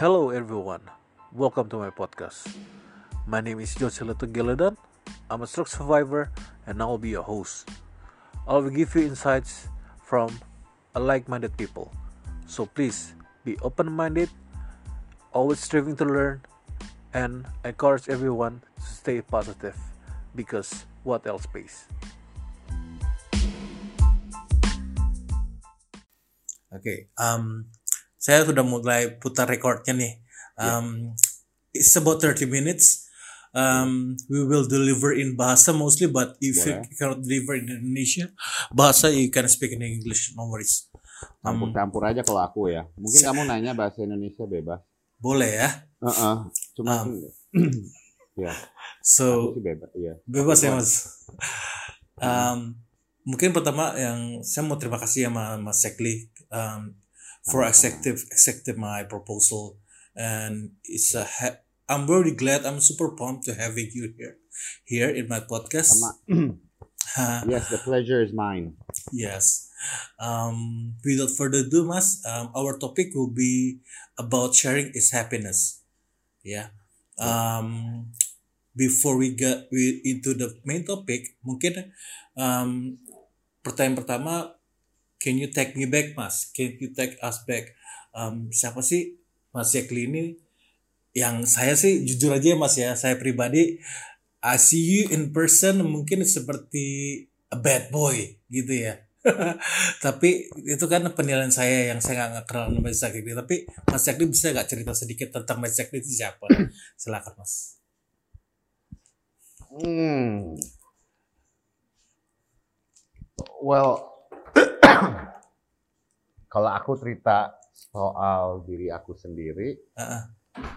Hello everyone, welcome to my podcast. My name is Josela Tunggeladan. I'm a stroke survivor and I will be your host. I will give you insights from like-minded people. So please be open-minded, always striving to learn, and encourage everyone to stay positive because what else pays? Oke, um, saya sudah mulai putar recordnya nih. Um, It's about 30 minutes. Um, we will deliver in bahasa mostly, but if Boleh. you cannot deliver in Indonesia, bahasa you can speak in English, no worries. Um, Campur-campur aja kalau aku ya. Mungkin kamu nanya bahasa Indonesia bebas. boleh ya. Heeh. Cuma Um, ya, So bebas. Iya. bebas ya mas. Um, mungkin pertama yang saya mau terima kasih sama Mas Sekli um, for accepting accepting my proposal and it's a ha- I'm very glad I'm super pumped to having you here here in my podcast. Yes, the pleasure is mine. yes. Um, without further ado, Mas, um, our topic will be about sharing is happiness. Yeah. Um, before we get we, into the main topic, mungkin um, pertanyaan pertama, can you take me back, Mas? Can you take us back? Um, siapa sih Mas Yakli ini? Yang saya sih jujur aja ya, Mas ya, saya pribadi I see you in person mungkin seperti a bad boy gitu ya. Tapi itu kan penilaian saya yang saya nggak kenal Mas Yakli. Tapi Mas Yakli bisa nggak cerita sedikit tentang Mas Yakli itu siapa? Silakan Mas. Hmm. Well, kalau aku cerita soal diri aku sendiri, Ah,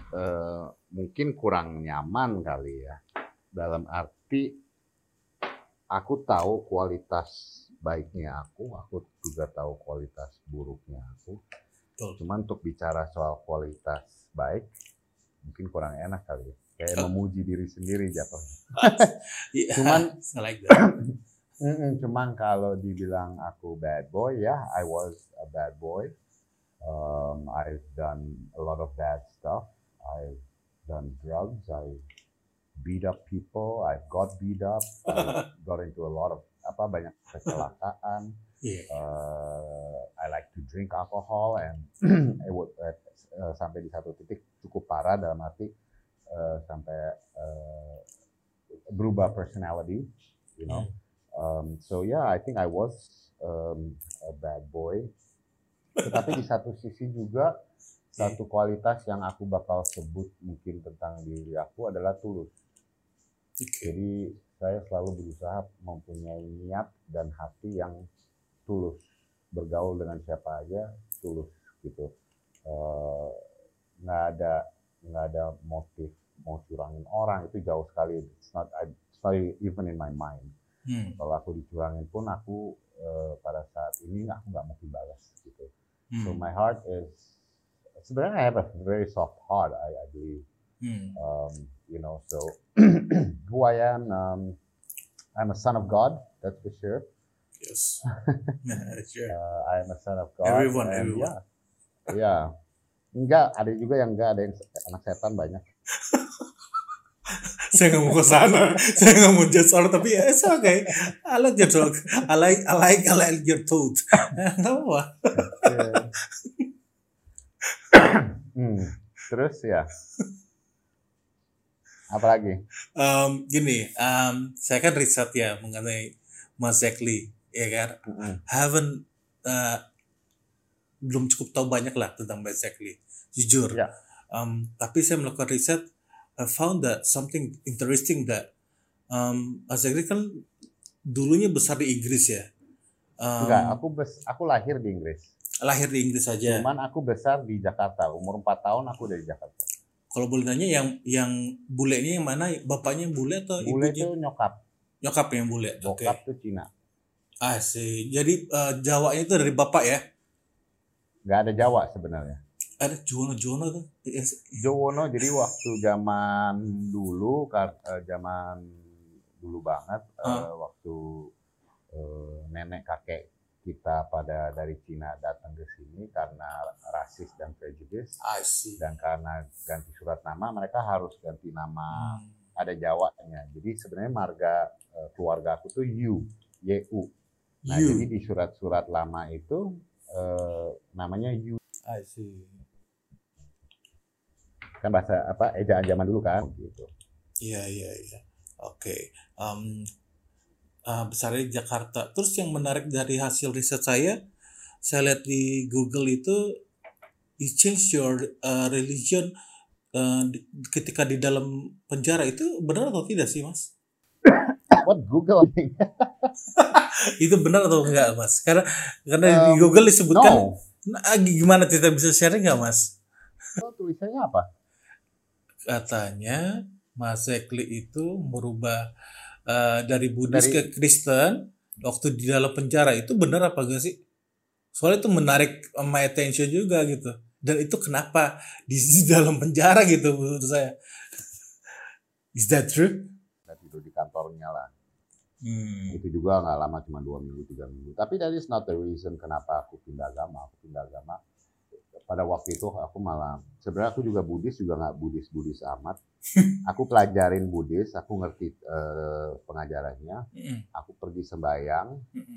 eh, mungkin kurang nyaman kali ya. Dalam arti aku tahu kualitas baiknya aku, aku juga tahu kualitas buruknya aku. Betul. Cuman untuk bicara soal kualitas baik, mungkin kurang enak kali ya. Kayak Oh. memuji diri sendiri jatuhnya. Iya, Cuman- like that. Mm-mm, cuman kalau dibilang aku bad boy, ya I was a bad boy. Um, I've done a lot of bad stuff. I've done drugs. I beat up people. I've got beat up. I got into a lot of apa banyak kecelakaan. Iya. Uh, I like to drink alcohol and it would, uh, uh, sampai di satu titik cukup parah dalam arti uh, sampai uh, berubah personality, you know. Um, so yeah, I think I was um, a bad boy. Tetapi di satu sisi juga satu kualitas yang aku bakal sebut mungkin tentang diri aku adalah tulus. Oke. Jadi saya selalu berusaha mempunyai niat dan hati yang tulus, bergaul dengan siapa aja tulus gitu. Eh, nggak ada nggak ada motif mau curangin orang itu jauh sekali. It's not, it's not even in my mind. Hmm. Kalau aku dicurangin pun aku eh, pada saat ini aku nggak mungkin balas gitu. So Hmm. my heart is sebenarnya I have a very soft heart. I, I believe Hmm. um, you know, so who I am, um, I'm a son of God, that's for sure. Yes. sure. Uh, I am a son of God. Everyone, and everyone. Yeah, yeah. Enggak, ada juga yang enggak, ada yang anak setan banyak. saya nggak mau ke sana saya nggak mau judge orang tapi ya it's okay I like your talk I like I like I like your thought nggak apa Yeah. hmm. Terus ya, apa lagi? um, gini um, saya kan riset ya mengenai Mas Zekli ya kan Mm-mm. haven't uh, belum cukup tahu banyak lah tentang Mas Zekli jujur Ya. um, tapi saya melakukan riset I found that something interesting that um, Mas Zekli kan dulunya besar di Inggris ya Um, Enggak, aku bes, aku lahir di Inggris. lahir di Inggris saja Cuman aku besar di Jakarta. Umur 4 tahun aku dari Jakarta. Kalau boleh nanya yang yang bulenya yang mana? Bapaknya yang bule atau Bule ibunya? itu nyokap, Nyokap yang bule. Oke. bokap tuh Cina. Ah sih. Jadi eh, Jawanya itu dari bapak ya? Nggak ada Jawa sebenarnya. Ada Jono-Jono tuh. Yes. Jowono jadi waktu zaman dulu eh, zaman dulu banget Ah. waktu eh, nenek kakek kita pada dari Cina datang ke sini karena rasis dan see. dan karena ganti surat nama mereka harus ganti nama Hmm. ada Jawanya. Jadi sebenarnya marga eh, keluarga aku tuh Yu, YU. Nah, You. jadi di surat-surat lama itu eh, namanya Yu I see. Kan bahasa apa ejaan zaman dulu kan gitu. Iya, iya, iya. Oke. Em, eh, besarnya di Jakarta. Terus yang menarik dari hasil riset saya, saya lihat di Google itu, you change your uh, religion uh, di- ketika di dalam penjara itu benar atau tidak sih, Mas? What Google? Itu benar atau enggak, Mas? Karena karena di Um, Google disebutkan, no. nah, gimana kita bisa sharing nggak, Mas? Oh, tulisannya apa? Katanya Mas Zekli itu merubah eh, dari Buddhis Dari- ke Kristen waktu di dalam penjara itu benar apa enggak sih? Soalnya itu menarik my attention juga gitu. Dan itu kenapa di dalam penjara gitu menurut saya. Is that true? Saya tidur di kantornya lah. Hmm. Itu juga nggak lama cuma dua minggu tiga minggu. Tapi that is not the reason kenapa aku pindah agama. Aku pindah agama pada waktu itu aku malah sebenarnya aku juga Buddhis juga nggak Buddhis Buddhis amat. Aku pelajarin Buddhis, aku ngerti eh, pengajarannya. Aku pergi sembayang,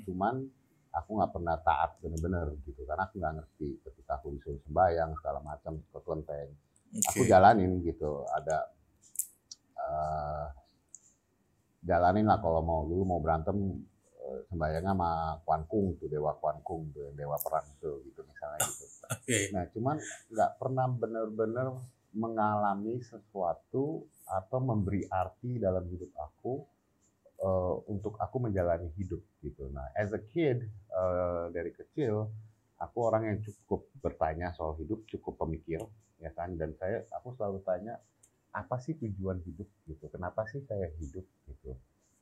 cuman aku nggak pernah taat bener-bener gitu karena aku nggak ngerti ketika aku disuruh sembayang segala macam ke kelenteng aku jalanin gitu ada eh jalanin lah kalau mau dulu mau berantem sembayangnya sama Kuan Kung tuh dewa Kuan Kung tuh dewa perang tuh gitu misalnya gitu Oke. nah cuman nggak pernah bener-bener mengalami sesuatu atau memberi arti dalam hidup aku eh, untuk aku menjalani hidup gitu. Nah, as a kid eh, dari kecil aku orang yang cukup bertanya soal hidup, cukup pemikir, ya kan. Dan saya aku selalu tanya apa sih tujuan hidup gitu? Kenapa sih saya hidup gitu?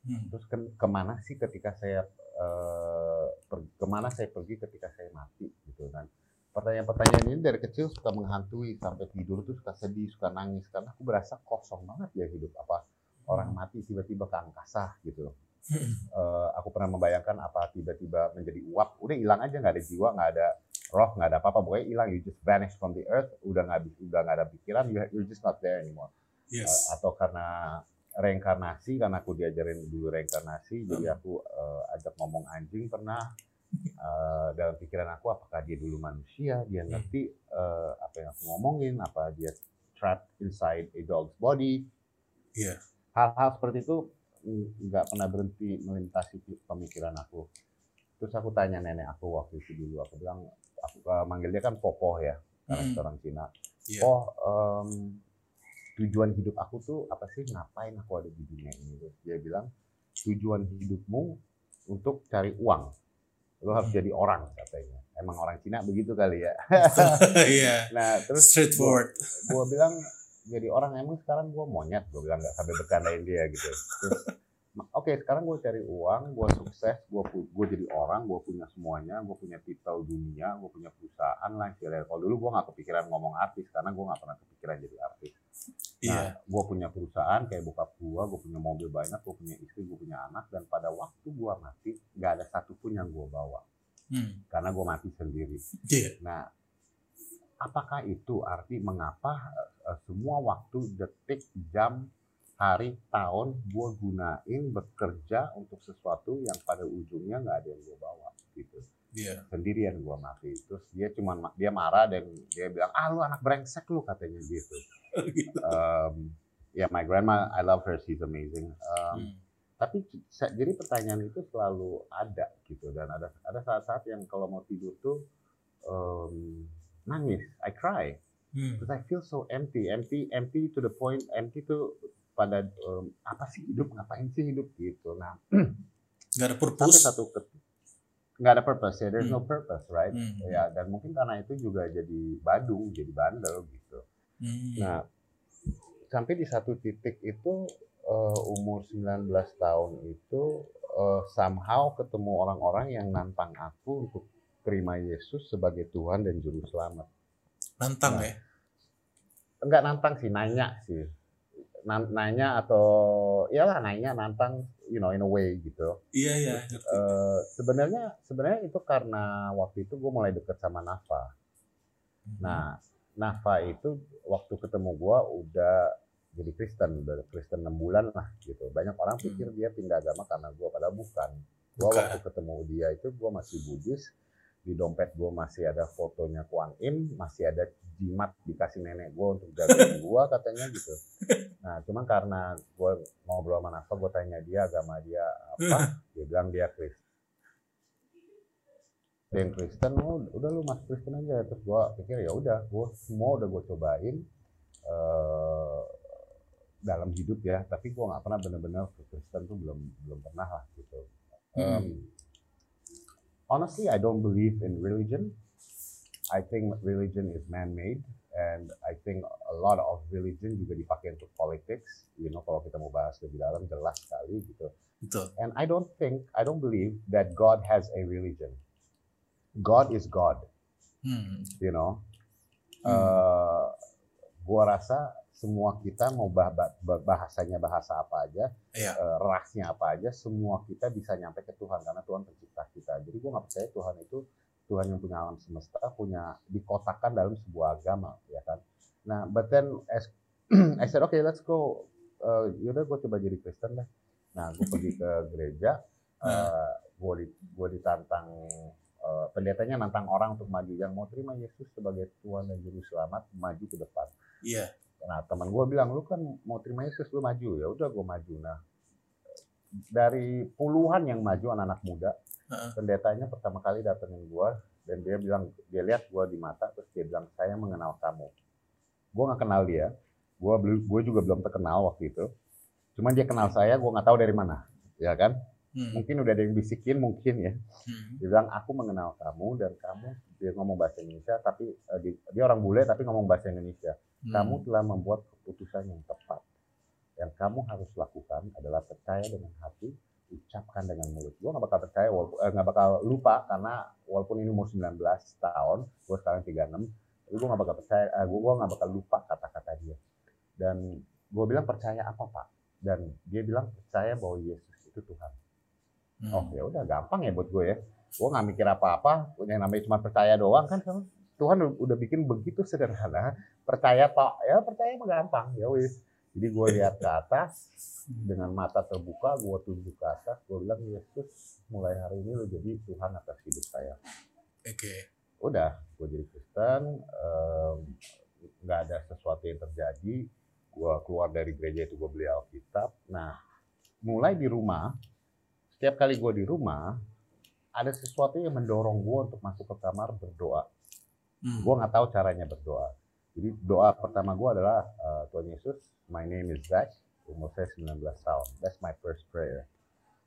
Hmm. Terus ke- ke mana sih ketika saya eh, per- ke mana saya pergi ketika saya mati gitu kan? Pertanyaan-pertanyaan ini dari kecil suka menghantui sampai tidur tuh suka sedih, suka nangis karena aku berasa kosong banget ya hidup apa orang mati tiba-tiba ke angkasa gitu. Hmm. Eh, aku pernah membayangkan apa tiba-tiba menjadi uap, udah hilang aja nggak ada jiwa, nggak ada roh, nggak ada apa-apa, pokoknya hilang, you just vanish from the earth, udah nggak udah nggak ada pikiran, you, you're just not there anymore. Yes. Eh, atau karena reinkarnasi karena aku diajarin dulu reinkarnasi jadi aku eh, ajak ngomong anjing pernah Eh, dalam pikiran aku apakah dia dulu manusia dia ngerti eh, apa yang aku ngomongin apa dia trapped inside a dog's body Iya. hal-hal seperti itu mm, nggak pernah berhenti melintasi pemikiran aku terus aku tanya nenek aku waktu itu dulu aku bilang aku eh, manggil dia kan popoh ya karena Mm. kita orang Cina Iya. oh em, tujuan hidup aku tuh apa sih? Ngapain aku ada di dunia ini Terus dia bilang tujuan hidupmu untuk cari uang. Lo harus Hmm. jadi orang katanya. Emang orang Cina begitu kali ya? Iya. nah terus Straightforward. gue bilang jadi orang emang sekarang gue monyet gue bilang nggak sampai bercandain dia gitu. Terus oke sekarang gue cari uang gue sukses gue gue jadi orang gue punya semuanya gue punya titel dunia gue punya perusahaan lah kalau dulu gue nggak kepikiran ngomong artis karena gue nggak pernah kepikiran jadi artis Iya. Nah, gue punya perusahaan kayak bokap gue, gue punya mobil banyak, gue punya istri, gue punya anak, dan pada waktu gue mati, nggak ada satupun yang gue bawa, Hmm. karena gue mati sendiri. Iya. Nah, apakah itu arti mengapa eh, semua waktu, detik, jam, hari, tahun gue gunain bekerja untuk sesuatu yang pada ujungnya nggak ada yang gue bawa, gitu. Iya. Sendirian gue mati. Terus dia cuman ma- dia marah dan dia bilang, ah lu anak brengsek lu katanya gitu. Um, ya my grandma, I love her, she's amazing. Um, Hmm. tapi jadi pertanyaan itu selalu ada gitu dan ada ada saat-saat yang kalau mau tidur tuh um, nangis, I cry, Hmm. because I feel so empty, empty, empty to the point, empty tuh pada um, apa sih hidup, ngapain sih hidup gitu. Nah Gak ada purpose. satu nggak ada purpose ya, there's no Hmm. purpose, right? Hmm. Ya dan mungkin karena itu juga jadi badung, jadi bandel gitu. Hmm. Nah, sampai di satu titik itu eh, umur 19 tahun itu eh, somehow ketemu orang-orang yang nantang aku untuk terima Yesus sebagai Tuhan dan Juru Selamat. Nantang Nah. ya. Enggak nantang sih, nanya sih. nan- nanya atau iyalah nanya nantang you know in a way gitu Iya iya. Eh, sebenarnya sebenarnya itu karena waktu itu gue mulai deket sama Nafa nah Nafa itu waktu ketemu gue udah jadi Kristen udah Kristen 6 bulan lah gitu. Banyak orang Hmm. pikir dia pindah agama karena gue padahal bukan. Gue Bukan. waktu ketemu dia itu gue masih Buddhis. Di dompet gue masih ada fotonya Kuan Im masih ada jimat dikasih nenek gue untuk jagain gue katanya gitu. Nah cuman karena gue ngobrol sama Nafa gue tanya dia agama dia apa? Dia bilang dia Kristen dan Kristen oh, udah lu masuk Kristen aja terus gue pikir ya udah gue semua udah gue cobain eh dalam hidup ya tapi gue nggak pernah bener-bener ke Kristen tuh belum belum pernah lah gitu Hmm. Um, honestly I don't believe in religion I think religion is man-made and I think a lot of religion juga dipakai untuk politics you know kalau kita mau bahas lebih dalam jelas sekali gitu Betul. And I don't think, I don't believe that God has a religion. God is God, Hmm. you know. Hmm. Eh, gua rasa semua kita mau bah- bah- bah- bahasanya bahasa apa aja, Iya. eh, rasnya apa aja, semua kita bisa nyampe ke Tuhan karena Tuhan pencipta kita. Jadi gua nggak percaya Tuhan itu Tuhan yang punya alam semesta, punya dikotakkan dalam sebuah agama, ya kan. Nah, but then as I said, okay, let's go. Uh, yaudah, gue coba jadi Kristen deh. Nah, gue pergi ke gereja, uh, gue di, gua ditantang, uh, pendetanya nantang orang untuk maju yang mau terima Yesus sebagai Tuhan dan Juru Selamat, maju ke depan. Iya. Nah, teman gue bilang, lu kan mau terima Yesus, lu maju. Ya udah, gue maju. Nah, dari puluhan yang maju anak-anak muda, Heeh. pendetanya pertama kali datengin gue, dan dia bilang, dia lihat gue di mata, terus dia bilang, saya mengenal kamu. Gue nggak kenal dia, gue gue juga belum terkenal waktu itu. Cuman dia kenal saya, gue nggak tahu dari mana, ya kan? Hmm. Mungkin udah ada yang bisikin, mungkin ya. Hmm. Dia bilang, aku mengenal kamu dan kamu, dia ngomong bahasa Indonesia, tapi eh, di- dia orang bule tapi ngomong bahasa Indonesia Hmm. kamu telah membuat keputusan yang tepat. Yang kamu harus lakukan adalah percaya dengan hati, ucapkan dengan mulut. Gue gak bakal percaya, walaupun- eh, nggak bakal lupa karena walaupun ini umur 19 tahun, gue sekarang 36, tapi gue gak bakal percaya, eh, gue, gue gak bakal lupa kata-kata dia. Dan gue bilang percaya apa pak? Dan dia bilang percaya bahwa Yesus itu Tuhan. Hmm. Oh ya udah gampang ya buat gue ya. Gue nggak mikir apa-apa, yang namanya cuma percaya doang kan Tuhan udah bikin begitu sederhana. Percaya pak, ya percaya mah gampang ya wis. Jadi gue lihat ke atas dengan mata terbuka, gue tunjuk ke atas, gue bilang Yesus mulai hari ini lo jadi Tuhan atas hidup saya. Oke. Udah, gue jadi Kristen, nggak ada sesuatu yang terjadi. Gue keluar dari gereja itu gue beli Alkitab. Nah, mulai di rumah, setiap kali gue di rumah, ada sesuatu yang mendorong gue untuk masuk ke kamar berdoa. Hmm. Gue nggak tahu caranya berdoa. Jadi doa pertama gue adalah eh, Tuhan Yesus, my name is Zach, umur saya 19 tahun. That's my first prayer.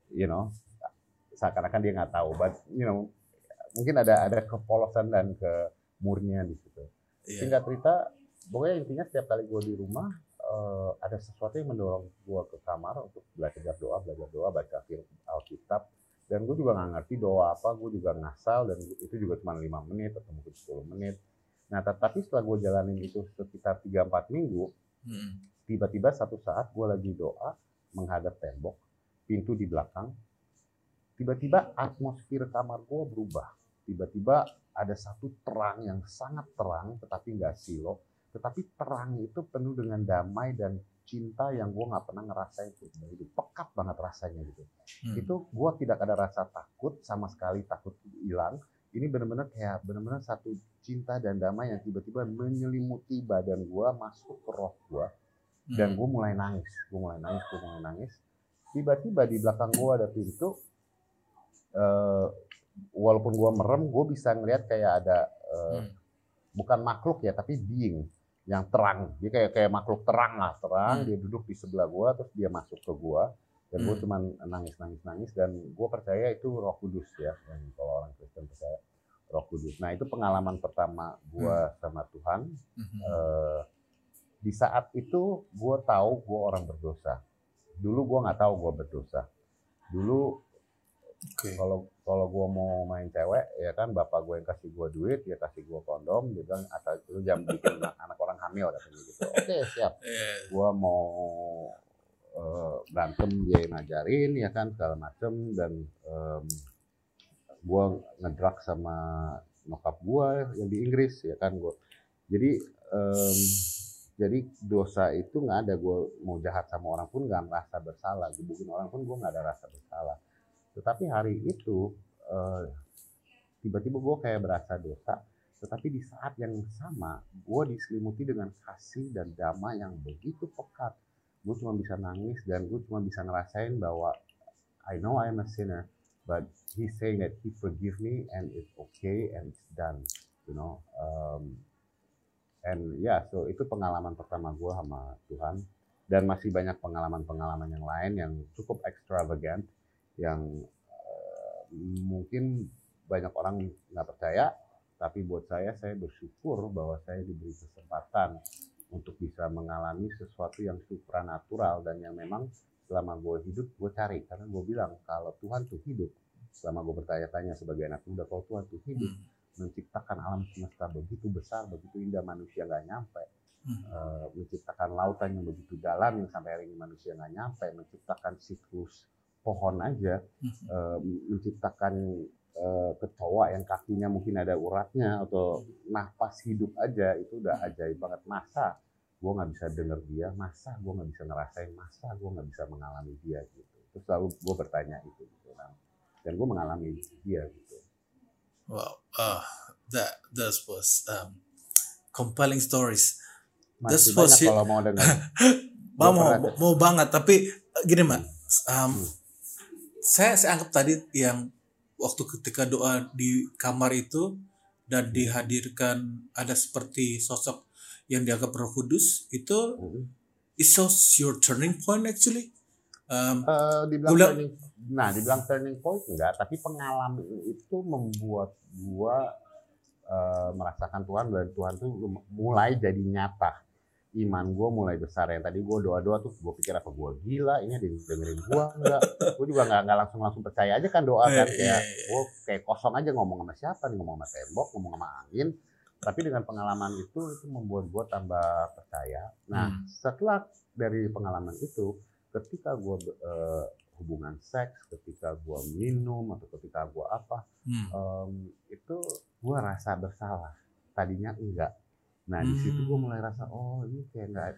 You know, seakan-akan dia nggak tahu, but you know, mungkin ada ada kepolosan dan kemurnian di situ. Iya. Singkat cerita, pokoknya intinya setiap kali gue di rumah eh, ada sesuatu yang mendorong gue ke kamar untuk belajar doa, belajar doa, baca Alkitab. Dan gue juga nggak ngerti doa apa, gue juga ngasal dan itu juga cuma lima menit atau mungkin 10 menit. Nah, tetapi setelah gue jalanin itu sekitar 3-4 minggu, Hmm. tiba-tiba satu saat gue lagi doa menghadap tembok, pintu di belakang, tiba-tiba atmosfer kamar gue berubah. Tiba-tiba ada satu terang yang sangat terang, tetapi nggak silo, tetapi terang itu penuh dengan damai dan cinta yang gue nggak pernah ngerasain itu. Itu pekat banget rasanya gitu. Hmm. Itu gue tidak ada rasa takut sama sekali takut hilang. Ini benar-benar kayak benar-benar satu cinta dan damai yang tiba-tiba menyelimuti badan gue masuk ke roh gue dan Hmm. gue mulai nangis gue mulai nangis gue mulai nangis tiba-tiba di belakang gue ada pintu eh, walaupun gue merem gue bisa ngeliat kayak ada eh, Hmm. bukan makhluk ya tapi being yang terang dia kayak kayak makhluk terang lah terang Hmm. dia duduk di sebelah gue terus dia masuk ke gue dan gue Hmm. cuman nangis nangis nangis dan gue percaya itu Roh Kudus ya yang kalau orang Kristen percaya Roh Kudus nah itu pengalaman pertama gue sama Tuhan Hmm. eh, di saat itu gue tahu gue orang berdosa. Dulu gue nggak tahu gue berdosa. Dulu Oke. kalau kalau gue mau main cewek ya kan bapak gue yang kasih gue duit dia kasih gue kondom dia bilang asal lu jangan bikin anak orang hamil katanya gitu. Oke siap. Gue mau eh, berantem dia yang ngajarin ya kan segala macem dan em, gue ngedrug sama nyokap gue yang di Inggris ya kan gue jadi em, jadi dosa itu nggak ada gue mau jahat sama orang pun nggak merasa bersalah gebukin orang pun gue nggak ada rasa bersalah tetapi hari itu eh, tiba-tiba gue kayak berasa dosa tetapi di saat yang sama gue diselimuti dengan kasih dan damai yang begitu pekat. Gue cuma bisa nangis dan gue cuma bisa ngerasain bahwa I know I am a sinner but he's saying that he forgive me and it's okay and it's done you know um, and ya so itu pengalaman pertama gue sama Tuhan. Dan masih banyak pengalaman-pengalaman yang lain yang cukup extravagant yang eh, mungkin banyak orang nggak percaya tapi buat saya saya bersyukur bahwa saya diberi kesempatan untuk bisa mengalami sesuatu yang supranatural dan yang memang selama gue hidup gue cari karena gue bilang kalau Tuhan tuh hidup selama gue bertanya-tanya sebagai anak muda kalau Tuhan tuh hidup Hmm. menciptakan alam semesta begitu besar begitu indah manusia nggak nyampe Hmm. Eh, menciptakan lautan yang begitu dalam yang sampai hari ini manusia nggak nyampe menciptakan siklus pohon aja Hmm. eh, menciptakan eh, kecoa yang kakinya mungkin ada uratnya atau nafas hidup aja itu udah ajaib banget. Masa gue nggak bisa denger dia? Masa gue nggak bisa ngerasain? Masa gue nggak bisa mengalami dia gitu? Terus selalu gue bertanya itu gitu Nah, dan gue mengalami dia gitu. Wow, uh, that that was um, compelling stories. That's masih banyak sure. kalau mau dengar Mau mau, mau banget, tapi gini mak, um, Hmm. Saya saya anggap tadi yang waktu ketika doa di kamar itu dan dihadirkan ada seperti sosok yang dianggap Roh Kudus itu Mm. it shows your turning point actually. Um, Eh, dibilang bilang- turning, nah dibilang turning point enggak, tapi pengalaman itu membuat gua eh, merasakan Tuhan dan Tuhan tuh mulai jadi nyata. Iman gua mulai besar yang tadi gua doa-doa tuh gue pikir apa gua gila ini ada yang dengerin gua enggak gue juga nggak nggak langsung langsung percaya aja kan doa kan Iya, kayak iya, iya. gue kayak kosong aja ngomong sama siapa nih ngomong sama tembok ngomong sama angin tapi dengan pengalaman itu itu membuat gua tambah percaya nah Hmm. setelah dari pengalaman itu ketika gue hubungan seks, ketika gue minum atau ketika gue apa, hmm, em, itu gue rasa bersalah. Tadinya enggak. Nah di situ gue Hmm. mulai rasa oh ini kayak nggak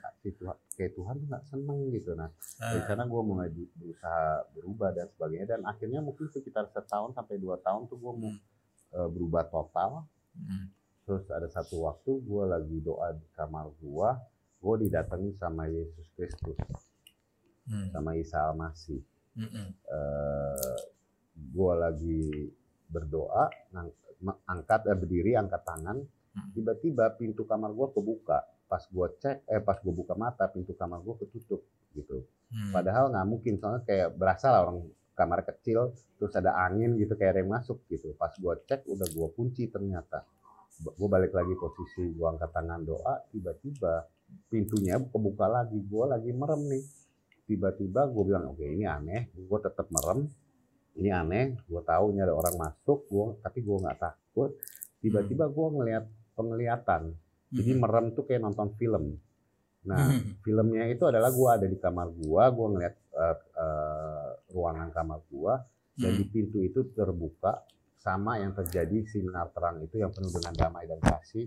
kayak Tuhan tuh nggak seneng gitu. Nah dari uh, sana gue mulai berusaha berubah dan sebagainya dan akhirnya mungkin sekitar setahun sampai dua tahun tuh gue mau Hmm. eh, berubah total. hmm, Terus ada satu waktu gue lagi doa di kamar gue, gue didatangi sama Yesus Kristus, hmm, sama Isa Al-Masih. hmm, hmm, eh gue lagi berdoa, angkat eh, berdiri, angkat tangan. Tiba-tiba pintu kamar gue kebuka. Pas gue cek, eh pas gue buka mata, pintu kamar gue ketutup gitu. hmm. Padahal nggak mungkin, soalnya kayak berasa lah orang kamar kecil, terus ada angin gitu kayak ada yang masuk gitu. Pas gue cek, udah gue kunci ternyata. Gue balik lagi posisi gue angkat tangan doa, tiba-tiba pintunya kebuka lagi. Gue lagi merem nih. Tiba-tiba gue bilang, oke ini aneh. Gue tetap merem. Ini aneh. Gue tahu ini ada orang masuk. Gua, tapi gue nggak takut. Tiba-tiba gue ngeliat penglihatan. Jadi Hmm. merem tuh kayak nonton film. Nah, Hmm. filmnya itu adalah gua ada di kamar gua, gua ngeliat eh, eh, ruangan kamar gua dan Hmm. di pintu itu terbuka sama yang terjadi sinar terang itu yang penuh dengan damai dan kasih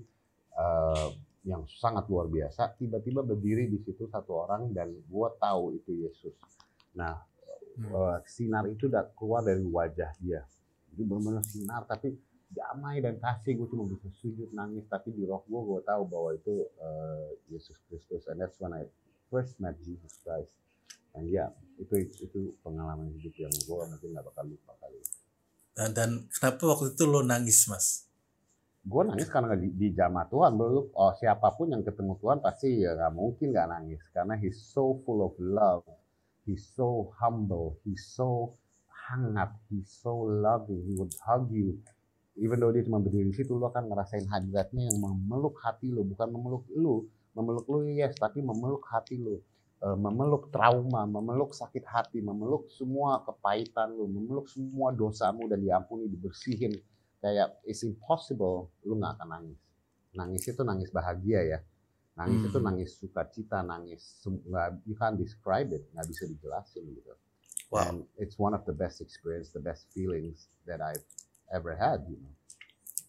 eh, yang sangat luar biasa. Tiba-tiba berdiri di situ satu orang dan gua tahu itu Yesus. Nah, eh, sinar itu udah keluar dari wajah dia. Itu benar-benar sinar tapi damai dan kasih gue cuma bisa sujud nangis. Tapi di roh gue gue tahu bahwa itu eh, Yesus Kristus. And that's when I first met Jesus Christ. And ya itu itu pengalaman hidup yang gue mungkin nggak bakal lupa kali Dan, dan kenapa waktu itu lo nangis mas? gue nangis karena di, di jamaah Tuhan. Belum oh siapa pun yang ketemu Tuhan pasti ya nggak mungkin nggak nangis. Karena he's so full of love. He's so humble. He's so hangat. He's so loving. He would hug you even though dia cuma berdiri di situ lo akan ngerasain hadiratnya yang memeluk hati lo bukan memeluk lu memeluk lu yes tapi memeluk hati lo eh, memeluk trauma, memeluk sakit hati, memeluk semua kepahitan lu, memeluk semua dosamu dan diampuni, dibersihin. Kayak it's impossible lu nggak akan nangis. Nangis itu nangis bahagia ya. Nangis Hmm. itu nangis sukacita, nangis nggak you can't describe it, nggak bisa dijelasin gitu. Wow. And it's one of the best experience, the best feelings that I've ever had, you know.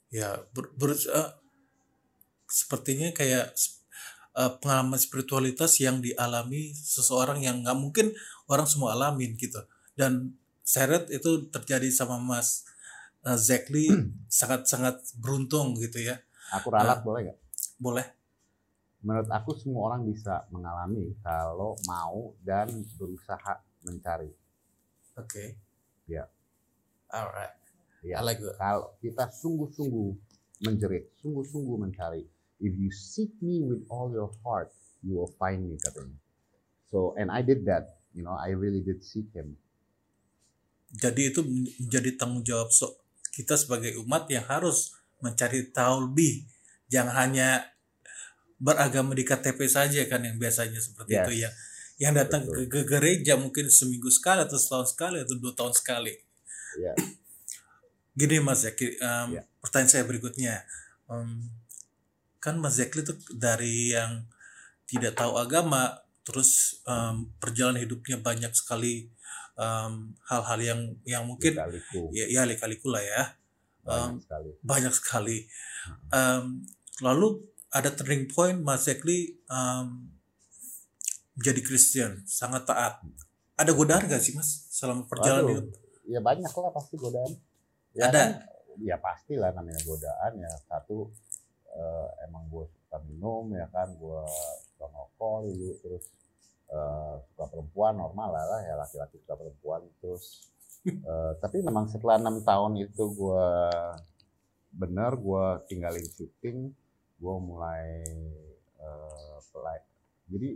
Ya, ber, ber- eh, sepertinya kayak eh, pengalaman spiritualitas yang dialami seseorang yang nggak mungkin orang semua alamin gitu. Dan saya lihat itu terjadi sama Mas eh, Zekli sangat-sangat beruntung gitu ya. Aku ralat boleh nggak? Boleh. Menurut aku semua orang bisa mengalami kalau mau dan berusaha mencari. Oke. Ya. Alright. Ya. I like that. Kalau kita sungguh-sungguh menjerit, sungguh-sungguh mencari. If you seek me with all your heart, you will find me katanya. So and I did that. You know, I really did seek him. Jadi itu menjadi tanggung jawab so- kita sebagai umat yang harus mencari tahu lebih. Jangan hanya beragama di KTP saja kan yang biasanya seperti Yes. itu ya. Yang datang ke, Betul. ke gereja mungkin seminggu sekali atau setahun sekali atau dua tahun sekali. Ya. Gini Mas Zeki, em, Ya. pertanyaan saya berikutnya. Em, kan Mas Zekli itu dari yang tidak tahu agama, terus em, perjalanan hidupnya banyak sekali em, hal-hal yang yang mungkin Kaliku, ya, ya lika-liku lah ya. Banyak sekali. banyak sekali. Em, lalu ada turning point Mas Zekli em, menjadi Kristen sangat taat. Ada godaan gak sih Mas selama perjalanan Waduh, hidup? Ya banyak lah pasti godaan. Ya Ada? kan, ya pasti lah namanya godaan ya satu eh, emang gue suka minum ya kan gue suka ngerokok dulu terus eh, suka perempuan normal lah, lah ya laki-laki suka perempuan terus eh, tapi memang setelah enam tahun itu gue bener gue tinggalin syuting gue mulai eh, pelai jadi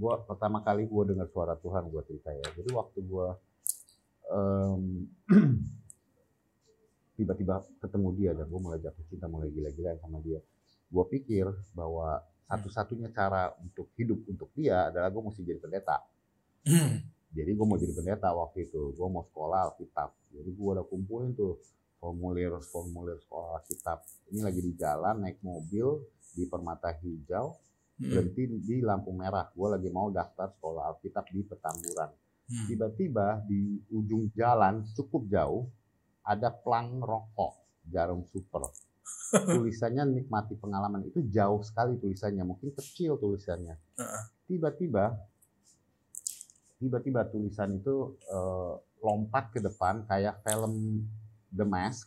gue pertama kali gue dengar suara Tuhan gue cerita ya jadi waktu gue em, tiba-tiba ketemu dia dan gue mulai jatuh cinta mulai gila-gilaan sama dia. Gue pikir bahwa satu-satunya cara untuk hidup untuk dia adalah gue mesti jadi pendeta. Hmm. jadi gue mau jadi pendeta waktu itu. Gue mau sekolah Alkitab. Jadi gue udah kumpulin tuh formulir formulir sekolah Alkitab. Ini lagi di jalan naik mobil di permata hijau Hmm. berhenti di lampu merah. Gue lagi mau daftar sekolah Alkitab di Petamburan. Hmm. tiba-tiba di ujung jalan cukup jauh ada plang rokok jarum super. Tulisannya nikmati pengalaman itu jauh sekali tulisannya mungkin kecil tulisannya. Tiba-tiba tiba-tiba tulisan itu eh, lompat ke depan kayak film The Mask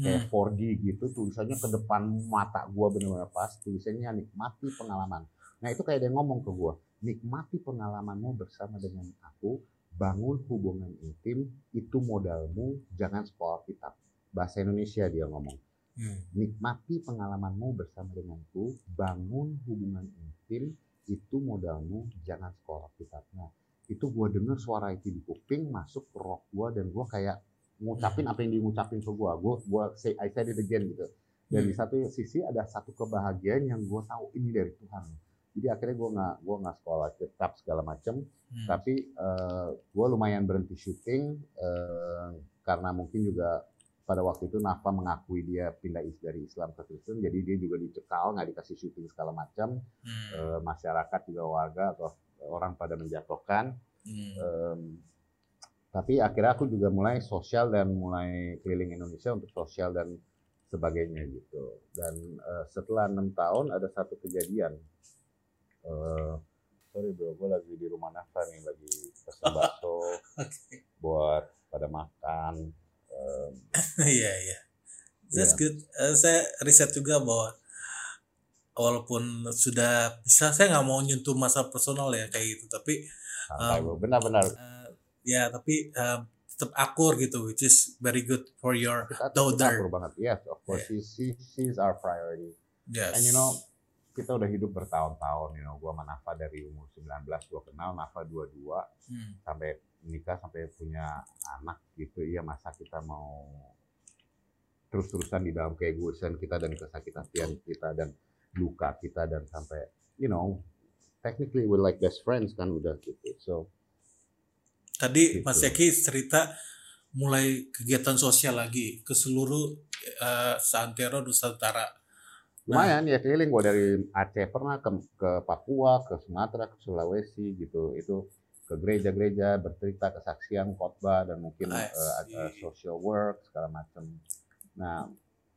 kayak Hmm. 4D gitu tulisannya ke depan mata gua bener-bener pas tulisannya nikmati pengalaman. Nah itu kayak dia ngomong ke gua nikmati pengalamanmu bersama dengan aku bangun hubungan intim itu modalmu jangan sekolah kitab. Bahasa Indonesia dia ngomong. Hmm. nikmati pengalamanmu bersama denganku bangun hubungan intim itu modalmu jangan sekolah kitab. Nah itu gua denger suara itu di kuping masuk ke rock gua dan gua kayak ngucapin apa yang dia ngucapin ke gua. Gua gua say I said it again gitu. Dan di satu sisi ada satu kebahagiaan yang gua tahu ini dari Tuhan jadi akhirnya gua nggak gua nggak sekolah kitab segala macem Hmm. tapi eh, gue lumayan berhenti syuting eh, karena mungkin juga pada waktu itu Nafa mengakui dia pindah is- dari Islam ke Kristen jadi dia juga dicekal nggak dikasih syuting segala macam Hmm. Eh, masyarakat juga warga atau orang pada menjatuhkan Hmm. Em, tapi akhirnya aku juga mulai sosial dan mulai keliling Indonesia untuk sosial dan sebagainya gitu dan eh, setelah enam tahun ada satu kejadian Eh, sorry bro gue lagi di rumah Nafa nih lagi pesen bakso Oke. buat pada makan Em, Iya iya. That's good. Eh, saya riset juga bahwa walaupun sudah bisa saya nggak mau nyentuh masa personal ya kayak gitu. Tapi santai Um, benar-benar. eh, ya tapi eh, tetap akur gitu which is very good for your kita, kita daughter. akur banget. Yes of course. She, she, she's our priority. Yes. And you know, kita udah hidup bertahun-tahun, you know, gua sama Nafa dari umur 19 gua kenal, Nafa 22 Hmm. sampai nikah sampai punya anak gitu. Iya, masa kita mau terus-terusan di dalam keegoisan kita dan kesakit hatian kita dan luka kita dan sampai you know, technically we're like best friends kan udah gitu so Tadi Gitu. Mas Eki cerita mulai kegiatan sosial lagi ke seluruh eh, Santero Nusantara. Lumayan ya keliling. Gue dari Aceh pernah ke, ke Papua ke Sumatera ke Sulawesi gitu. Itu ke gereja-gereja bercerita kesaksian khotbah dan mungkin see. eh, social work segala macam nah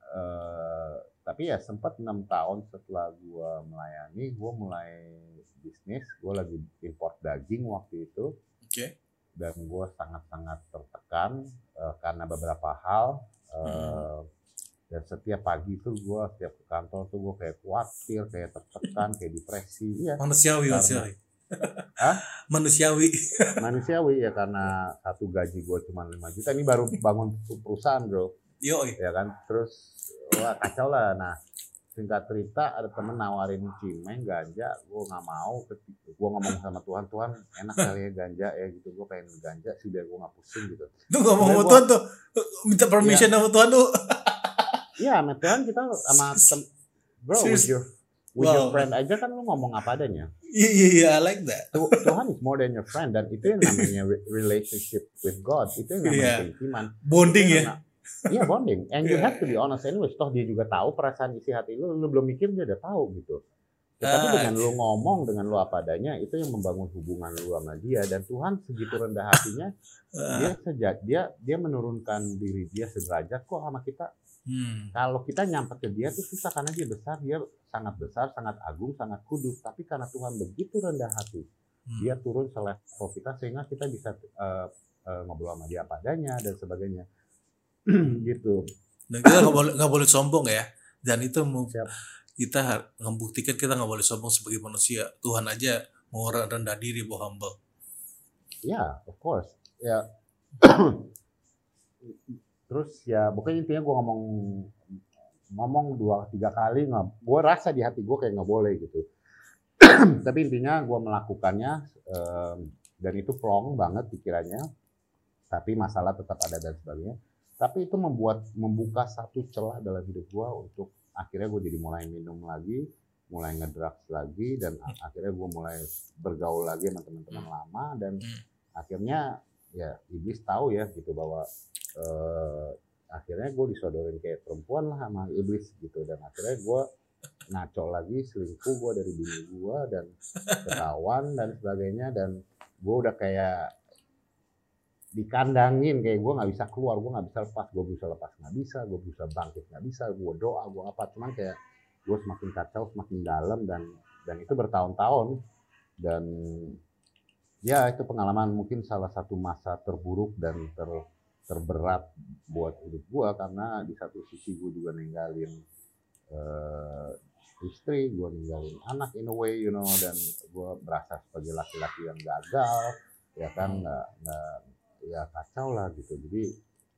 eh, tapi ya sempat enam tahun setelah gue melayani gue mulai bisnis. Gue lagi import daging waktu itu. Oke. dan gue sangat-sangat tertekan eh, karena beberapa hal eh, dan setiap pagi tuh gue setiap ke kantor tuh gue kayak khawatir kayak tertekan kayak depresi iya. Manusiawi, Karena- manusiawi. Hah? Manusiawi. manusiawi ya karena satu gaji gue cuma 5 juta. Ini baru bangun perusahaan bro. Yo, ya kan? Terus wah kacau lah. Nah singkat cerita ada temen nawarin cimeng ganja. Gue nggak mau gue ngomong sama Tuhan Tuhan enak kali ya ganja ya gitu. Gue pengen ganja sih biar gue nggak pusing gitu. Tuh ngomong sama Tuhan tuh minta permission sama Tuhan tuh. Iya, sama Tuhan kita sama tem bro with Serious? your with your Wow. friend aja kan lu ngomong apa adanya. Iya, iya, iya, I like that. Tu- Tuhan is more than your friend dan itu yang namanya re- relationship with God. Itu yang namanya Iya. keimanan. Bonding Itu ya. Iya bonding. And you Iya. have to be honest anyway. Toh dia juga tahu perasaan isi hati lu. Lu belum mikir dia udah tahu gitu. Ya, tapi Ah, dengan lu ngomong dengan lu apa adanya itu yang membangun hubungan lu sama dia dan Tuhan segitu rendah hatinya Ah, dia sejak dia dia menurunkan diri dia sederajat kok sama kita hmm. kalau kita nyampe ke dia tuh susah karena dia besar dia sangat besar sangat agung sangat kudus tapi karena Tuhan begitu rendah hati Hmm. dia turun selevel kita sehingga kita bisa eh, eh, ngobrol sama dia apa adanya dan sebagainya gitu Dan kita nggak boleh nggak boleh sombong ya. Dan itu Siap. kita membuktikan kita nggak boleh sombong sebagai manusia. Tuhan aja mau rendah diri, mau humble. ya of course ya terus ya pokoknya intinya gue ngomong ngomong dua tiga kali nggak gue rasa di hati gue kayak nggak boleh gitu. Tapi intinya gue melakukannya em, dan itu plong banget pikirannya. Tapi masalah tetap ada dan sebagainya. Tapi itu membuat membuka satu celah dalam hidup gue untuk akhirnya gue jadi mulai minum lagi mulai ngedrugs lagi dan akhirnya gue mulai bergaul lagi sama teman-teman lama dan Hmm. akhirnya ya iblis tahu ya gitu bahwa eh, akhirnya gue disodorin kayak perempuan lah sama iblis gitu. Dan akhirnya gue ngaco lagi selingkuh gue dari bini gue dan ketahuan dan sebagainya. Dan gue udah kayak dikandangin kayak gue nggak bisa keluar gue nggak bisa lepas gue bisa lepas nggak bisa gue bisa bangkit nggak bisa gue doa gue apa. Cuman kayak gue semakin kacau semakin dalam dan dan itu bertahun-tahun. Dan ya itu pengalaman mungkin salah satu masa terburuk dan ter terberat buat hidup gue karena di satu sisi gue juga ninggalin eh, istri gue ninggalin anak in a way you know dan gue berasa sebagai laki-laki yang gagal ya kan nggak nggak ya kacau lah gitu jadi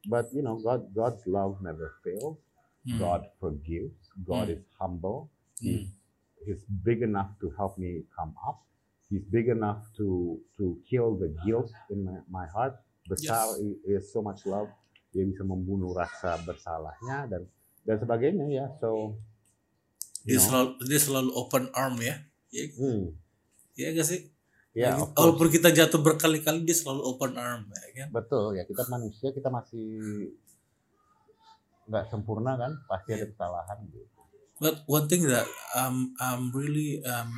but you know God God's love never fails Hmm. God forgives God Hmm. is humble Hmm. He's big enough to help me come up. He's big enough to to kill the guilt in my, my heart. Besar i- is so much love. Dia bisa membunuh rasa bersalahnya dan dan sebagainya ya. So Dia know, selalu dia selalu open arm ya. Ya, hmm, ya gak sih? ya course. Walaupun kita jatuh berkali-kali dia selalu open arm ya kan. betul ya kita manusia kita masih nggak sempurna kan pasti ada kesalahan gitu. But one thing that um, I'm really um,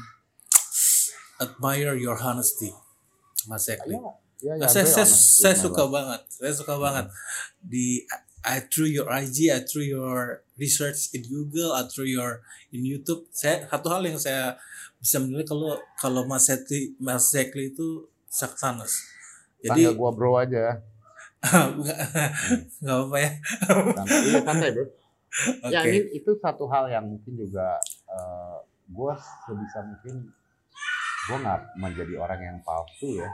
admire your honesty, Mas Ekli. Ya, ya, ya, saya very saya, honest saya suka life. banget, saya suka banget di I through your IG, I through your research in Google, I through your in YouTube. Saya satu hal yang saya bisa menilai kalau kalau Mas Ekli Mas Ekli itu saksanas. Jadi gua bro aja. nggak nggak apa ya. Iya santai bro. Oke. Ya ini itu satu hal yang mungkin juga eh, gue sebisa mungkin gue nggak menjadi orang yang palsu ya.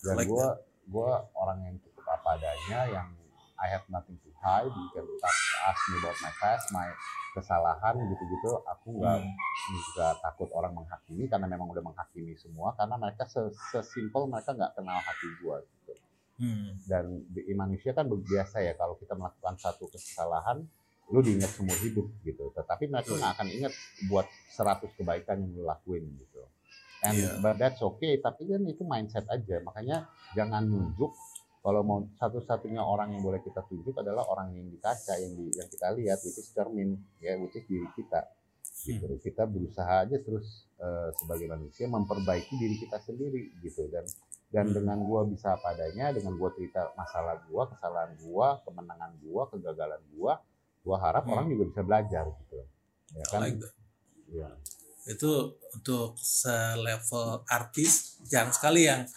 Dan Like gue gue orang yang cukup apa adanya yang I have nothing to hide you can talk, ask me about my past my kesalahan gitu-gitu. Aku nggak Hmm. juga takut orang menghakimi karena memang udah menghakimi semua karena mereka se- sesimpel mereka nggak kenal hati gue gitu. Hmm. dan di manusia kan biasa ya kalau kita melakukan satu kesalahan lu diingat seumur hidup gitu. Tetapi mereka nggak akan ingat buat 100 kebaikan yang lu lakuin gitu and Iya. but that's okay tapi kan itu mindset aja makanya jangan nunjuk kalau mau satu-satunya orang yang boleh kita tunjuk adalah orang yang di kaca yang di yang kita lihat which is cermin ya which is diri kita gitu kita berusaha aja terus eh, sebagai manusia memperbaiki diri kita sendiri gitu dan dan Hmm. dengan gua bisa apa adanya dengan gua cerita masalah gua kesalahan gua kemenangan gua kegagalan gua gua harap Hmm. orang juga bisa belajar gitu ya kan like that. ya itu untuk selevel artis jarang sekali yang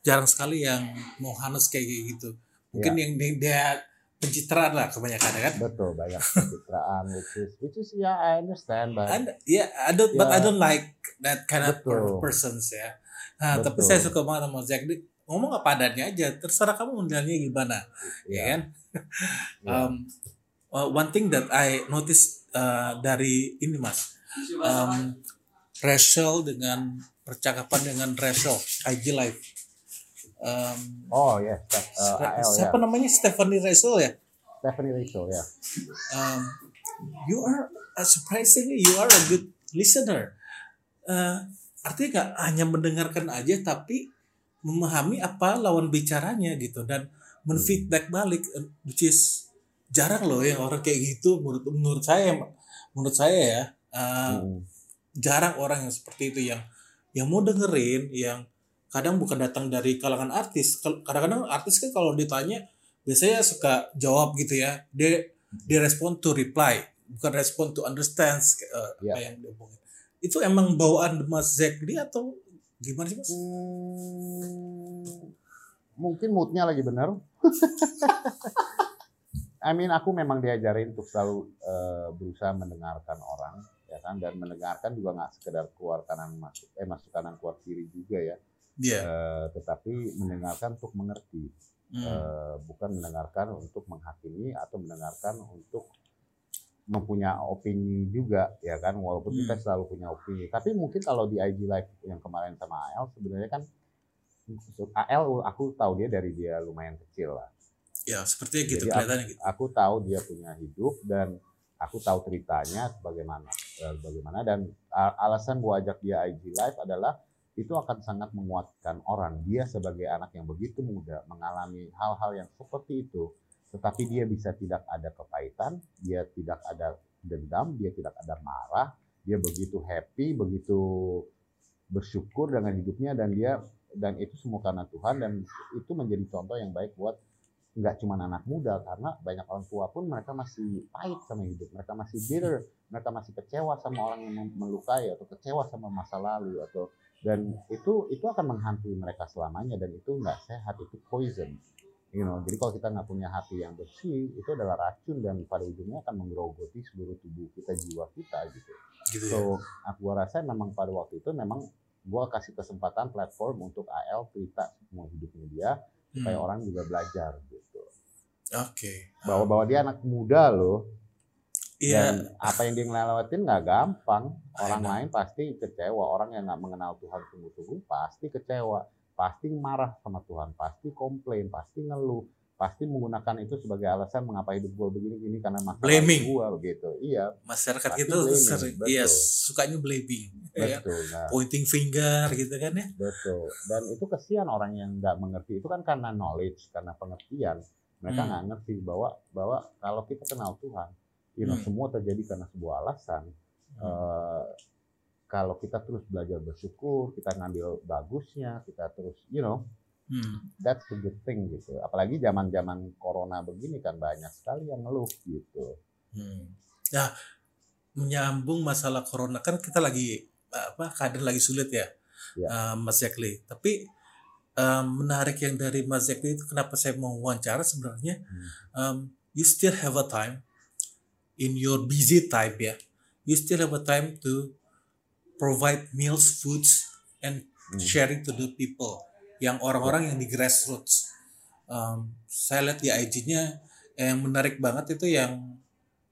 jarang sekali yang mau harness kayak gitu mungkin Iya. yang dia pencitraan lah kebanyakan ya kan betul banyak pencitraan which is which is ya I understand but And ya I don't but Ya. I don't like that kind of Betul. persons ya nah, tapi Betul. saya suka banget sama Zack ngomong apa adanya aja terserah kamu menilainya gimana ya ya, kan ya. um, uh, one thing that I notice uh, dari ini mas um, Rachel dengan percakapan dengan Rachel IG live. Um, oh ya Steph- uh, AL ya siapa namanya? Stephanie Rachel ya? Stephanie Rachel ya um, you are uh, surprisingly you are a good listener. Uh, artinya nggak hanya mendengarkan aja tapi memahami apa lawan bicaranya gitu dan menfeedback balik uh, which is jarang loh yang orang kayak gitu menurut menurut saya menurut saya ya. Uh, Hmm. Jarang orang yang seperti itu yang yang mau dengerin yang kadang bukan datang dari kalangan artis kadang-kadang artis kan kalau ditanya biasanya suka jawab gitu ya dia dia respon to reply bukan respon to understand uh, Ya. apa yang dia omongin itu emang bawaan Mas Zekli atau gimana sih mas? Hmm, mungkin moodnya lagi bener. I mean aku memang diajarin untuk selalu eh, berusaha mendengarkan orang, ya kan, dan mendengarkan juga nggak sekedar keluar kanan masuk, eh masuk kanan keluar kiri juga ya, Iya. Eh, tetapi mendengarkan untuk mengerti, Hmm. Eh, bukan mendengarkan untuk menghakimi atau mendengarkan untuk mempunyai opini juga, ya kan, walaupun kita Hmm. selalu punya opini. Tapi mungkin kalau di IG Live yang kemarin sama AL sebenarnya kan AL aku tahu dia dari dia lumayan kecil lah. Ya sepertinya gitu Jadi kelihatannya gitu. Aku tahu dia punya hidup dan aku tahu ceritanya bagaimana, bagaimana dan alasan gua ajak dia IG Live adalah itu akan sangat menguatkan orang. Dia sebagai anak yang begitu muda mengalami hal-hal yang seperti itu, tetapi dia bisa tidak ada kepahitan, dia tidak ada dendam, dia tidak ada marah, dia begitu happy, begitu bersyukur dengan hidupnya dan dia dan itu semua karena Tuhan dan itu menjadi contoh yang baik buat nggak cuma anak muda karena banyak orang tua pun mereka masih pahit sama hidup. Mereka masih bitter mereka masih kecewa sama orang yang melukai atau kecewa sama masa lalu atau dan itu itu akan menghantui mereka selamanya dan itu nggak sehat itu poison. You know jadi kalau kita nggak punya hati yang bersih itu adalah racun dan pada ujungnya akan menggerogoti seluruh tubuh kita jiwa kita gitu. Gitu ya. So, aku gua rasa memang pada waktu itu memang gua kasih kesempatan platform untuk AL cerita semua hidupnya dia supaya Hmm. orang juga belajar gitu. Oke. Bahwa bahwa dia anak muda loh Iya. dan apa yang dia ngelewatin nggak gampang. Orang lain pasti kecewa, orang yang nggak mengenal Tuhan sungguh-sungguh pasti kecewa, pasti marah sama Tuhan, pasti komplain, pasti ngeluh, pasti menggunakan itu sebagai alasan mengapa hidup gua begini-gini karena masalah Blaming. gua begitu. Iya, Masyarakat blaming, sering, betul. iya sukanya blaming, ya betul. Nah, pointing finger gitu kan ya. Betul. Dan itu kesian orang yang nggak mengerti. Itu kan karena knowledge, karena pengertian. Mereka Hmm. nggak ngerti bahwa bahwa kalau kita kenal Tuhan, you know, Hmm. semua terjadi karena sebuah alasan. Eh, kalau kita terus belajar bersyukur, kita ngambil bagusnya, kita terus, you know, Hmm. that's a good thing gitu. Apalagi zaman-zaman corona begini kan banyak sekali yang ngeluh gitu. Hmm. Nah, menyambung masalah corona kan kita lagi apa keadaan lagi sulit ya, Ya. eh, Mas Zekli. Tapi eh, menarik yang dari Mas Zekli itu kenapa saya mau wawancara sebenarnya, um, you still have a time in your busy time ya, you still have a time to provide meals, foods, and Hmm. sharing to the people yang orang-orang yang di grassroots. Um, saya lihat di IG-nya yang menarik banget itu yang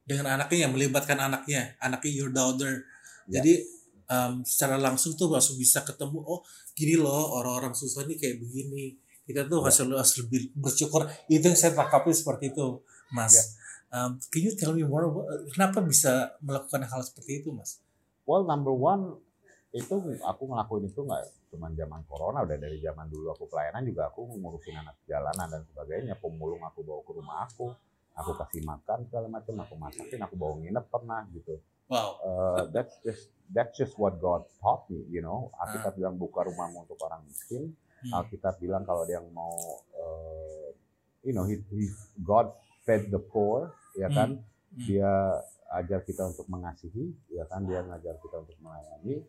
dengan anaknya yang melibatkan anaknya, anaknya your daughter. Ya. Jadi um, secara langsung tuh langsung bisa ketemu, oh gini loh orang-orang susah nih kayak begini. Kita tuh Ya. harus harus lebih bersyukur. Itu yang saya tangkapi seperti itu, Mas. Ya. Um, can you tell me more? Kenapa bisa melakukan hal seperti itu, Mas? Well, number one, itu aku ngelakuin itu nggak cuma zaman corona udah dari zaman dulu aku pelayanan juga aku ngurusin anak jalanan dan sebagainya. Pemulung aku bawa ke rumah aku aku kasih makan segala macam aku masakin aku bawa nginep pernah gitu. Wow. uh, that's just that's just what God taught me you know. Alkitab bilang buka rumahmu untuk orang miskin. Hmm. Alkitab bilang kalau dia mau uh, you know he, he God fed the poor ya kan? Hmm. dia ajar kita untuk mengasihi ya kan? Dia ngajar kita untuk melayani.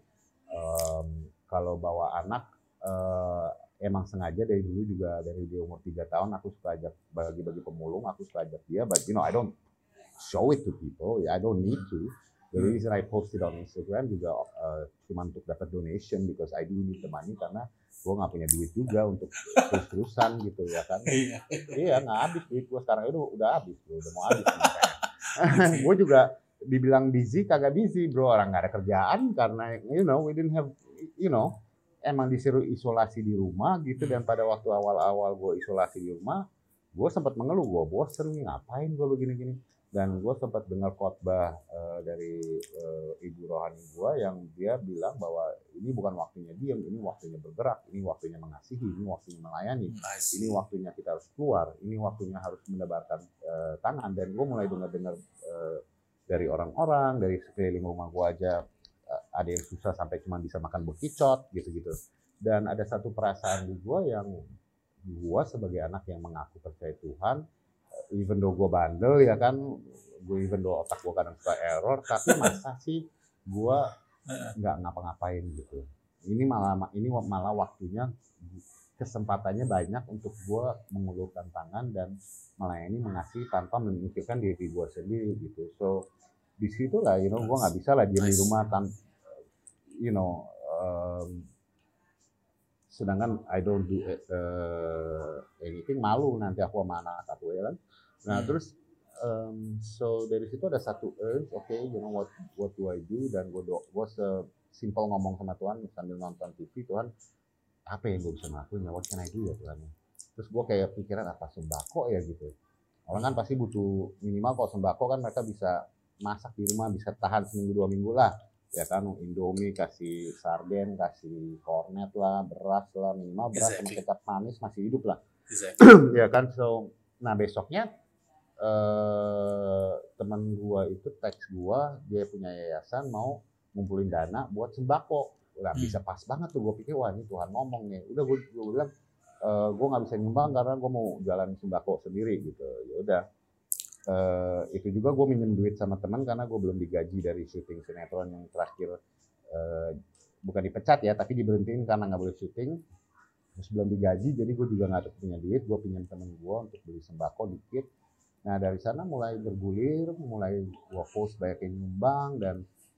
Em, kalau bawa anak eh, emang sengaja dari dulu juga dari dia umur tiga tahun aku suka ajak bagi-bagi pemulung aku suka ajak dia but you know I don't show it to people I don't need to. The reason I post it on Instagram juga eh, cuma untuk dapat donation because I do need the money karena gue nggak punya duit juga untuk terus-terusan gitu ya kan? Iya. iya nggak habis duit gue sekarang itu udah habis bro udah mau habis gue juga dibilang busy kagak busy bro orang nggak ada kerjaan karena you know we didn't have you know emang disuruh isolasi di rumah gitu dan pada waktu awal-awal gue isolasi di rumah gue sempat mengeluh gue bosen nih ngapain gue begini-gini. Dan gue sempat dengar khotbah eh, dari eh, ibu rohani gue yang dia bilang bahwa ini bukan waktunya diam ini waktunya bergerak ini waktunya mengasihi ini waktunya melayani ini waktunya kita harus keluar, ini waktunya harus menebarkan eh, tangan. Dan gue mulai dengar-dengar eh, dari orang-orang dari sekeliling rumah gue aja ada yang susah sampai cuma bisa makan bekicot gitu-gitu. Dan ada satu perasaan di gue yang gue sebagai anak yang mengaku percaya Tuhan even though gue bandel ya kan gue even though otak gue kadang suka error tapi masa sih gue nggak ngapa-ngapain gitu. Ini malah ini malah waktunya kesempatannya banyak untuk gue mengulurkan tangan dan melayani mengasihi tanpa memikirkan diri gue sendiri gitu. So di situ lah you know gue nggak bisa lah diam di rumah tan you know um, sedangkan I don't do uh, anything malu nanti aku sama anak aku ya kan? Nah Hmm. terus um, so dari situ ada satu urge oke you know what what do I do? Dan gue gue simple ngomong sama Tuhan sambil nonton TV Tuhan apa yang gue bisa ngelakuin ya? What can I do ya Tuhan? Terus gue kayak pikiran apa sembako ya gitu. Orang kan pasti butuh minimal kalau sembako kan mereka bisa masak di rumah bisa tahan seminggu dua minggu lah ya kan Indomie kasih sarden kasih kornet lah beras lah minimal beras sama Exactly. kecap manis masih hidup lah Exactly. ya kan so nah besoknya eh teman gua itu teks gua dia punya yayasan mau ngumpulin dana buat sembako lah Hmm. bisa pas banget tuh gua pikir wah ini Tuhan ngomong nih udah gua, gua bilang eh gua nggak bisa nyumbang karena gua mau jalan sembako sendiri gitu ya udah Eh, itu juga gue minjem duit sama teman karena gue belum digaji dari syuting sinetron yang terakhir eh, bukan dipecat ya tapi diberhentiin karena nggak boleh syuting. Terus belum digaji jadi gue juga nggak punya duit gue pinjam temen gue untuk beli sembako dikit. Nah dari sana mulai bergulir mulai gue post banyak yang nyumbang dan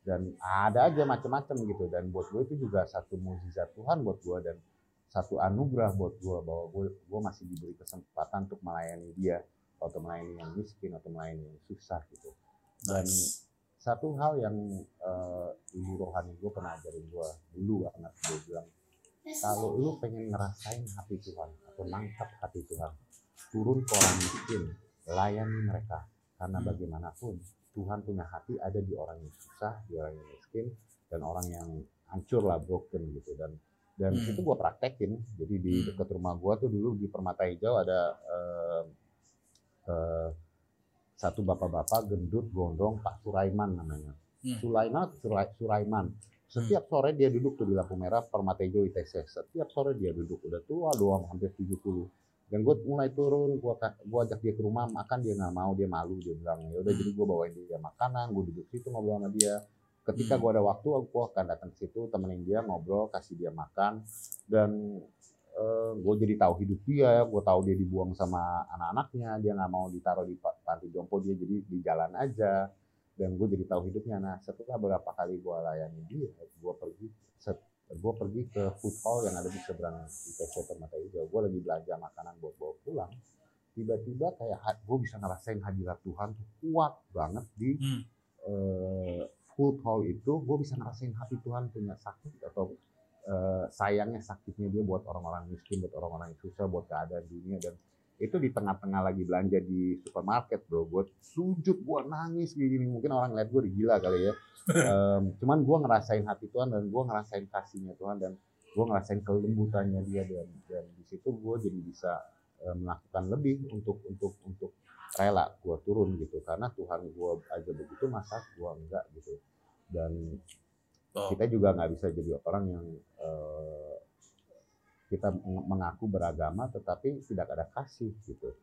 dan ada aja macam-macam gitu. Dan buat gue itu juga satu mukjizat Tuhan buat gue dan satu anugerah buat gue bahwa gue gue masih diberi kesempatan untuk melayani dia atau melayani yang miskin atau melayani yang susah gitu dan Nice. satu hal yang eh, ibu rohani gue pernah ajarin gue dulu anak gue bilang kalau lu pengen ngerasain hati Tuhan atau nangkap hati Tuhan turun ke orang miskin layani mereka karena Hmm. bagaimanapun Tuhan punya hati ada di orang yang susah di orang yang miskin dan orang yang hancur lah broken gitu dan dan Hmm. itu gue praktekin jadi di Hmm. dekat rumah gue tuh dulu di Permata Hijau ada eh, eh, satu bapak-bapak gendut gondrong Pak Suraiman namanya. Hmm. Sulaiman Surai- Suraiman setiap sore dia duduk tuh di lampu merah Permata Hijau ITC setiap sore dia duduk udah tua doang hampir 70 dan gue mulai turun gue gua ajak dia ke rumah makan dia nggak mau dia malu dia bilang ya udah Hmm. jadi gue bawain dia makanan gue duduk situ ngobrol sama dia. Ketika Hmm. gue ada waktu gue akan datang ke situ temenin dia ngobrol kasih dia makan. Dan gue jadi tahu hidup dia gue tahu dia dibuang sama anak-anaknya dia nggak mau ditaruh di pa- panti jompo dia jadi di jalan aja. Dan gue jadi tahu hidupnya. Nah setelah beberapa kali gue layani dia gue pergi gue pergi ke food hall yang ada di seberang ITC Permata Hijau. Gue lagi belanja makanan buat bawa pulang. Tiba-tiba kayak gue bisa ngerasain hadirat Tuhan tuh kuat banget di Hmm. eh, food hall itu. Gue bisa ngerasain hati Tuhan punya sakit atau eh, sayangnya sakitnya dia buat orang-orang miskin buat orang-orang yang susah buat keadaan dunia. Dan itu di tengah-tengah lagi belanja di supermarket bro. Gue sujud gue nangis gini. Mungkin orang lihat gue gila kali ya. Um, cuman gue ngerasain hati Tuhan dan gue ngerasain kasihnya Tuhan dan gue ngerasain kelembutannya dia. Dan dan di situ gue jadi bisa uh, melakukan lebih untuk untuk untuk rela gue turun gitu. Karena Tuhan gue aja begitu masa gue enggak gitu. Dan oh. kita juga nggak bisa jadi orang yang uh, kita mengaku beragama tetapi tidak ada kasih gitu.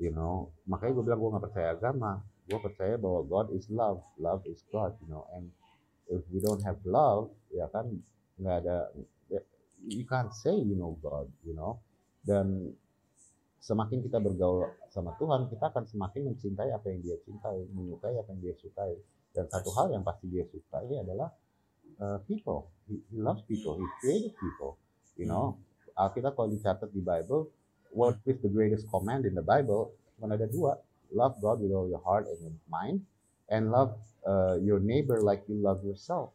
You know makanya gue bilang gue nggak percaya agama. Gue percaya bahwa God is love. Love is God you know and if we don't have love ya kan nggak ada you can't say you know God you know. Dan semakin kita bergaul sama Tuhan kita akan semakin mencintai apa yang dia cintai menyukai apa yang dia sukai. Dan satu hal yang pasti dia sukai adalah uh, people he, he loves people he created people you know Alkitab kalau dicatat di Bible, what is the greatest command in the Bible? Cuma ada dua, love God with all your heart and your mind, and love uh, your neighbor like you love yourself.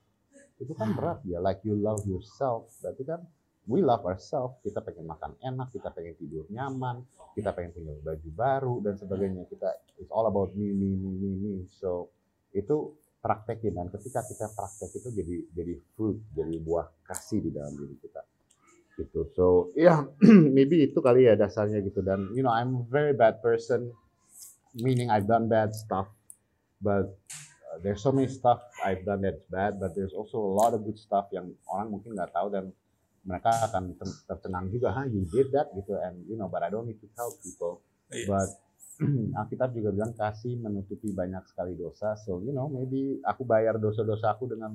Itu kan berat ya, like you love yourself. Berarti kan we love ourselves. Kita pengen makan enak, kita pengen tidur nyaman, kita pengen punya baju baru dan sebagainya. Kita it's all about me, me, me, me, me. So itu praktekin dan ketika kita praktek itu jadi jadi fruit, jadi buah kasih di dalam diri kita. Gitu. So ya yeah, maybe itu kali ya dasarnya gitu. Dan you know I'm a very bad person meaning I've done bad stuff but uh, there's so many stuff I've done that's bad but there's also a lot of good stuff yang orang mungkin nggak tahu dan mereka akan tertenang juga ha you did that? Gitu and you know but I don't need to tell people yes. but Alkitab juga bilang kasih menutupi banyak sekali dosa so you know maybe aku bayar dosa-dosa aku dengan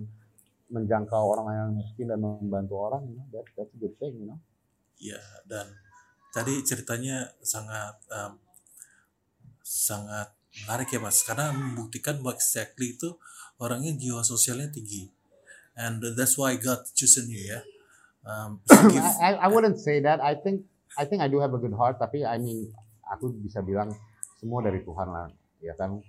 menjangkau orang yang miskin dan membantu orang, you know, that, that's a good thing, you know. Iya, dan tadi ceritanya sangat um, sangat menarik ya mas, karena membuktikan bahwa exactly itu orangnya jiwa sosialnya tinggi, and that's why God chosen you ya. Um, give, I, I wouldn't say that. I think I think I do have a good heart, tapi I mean aku bisa bilang semua dari Tuhan lah, ya kan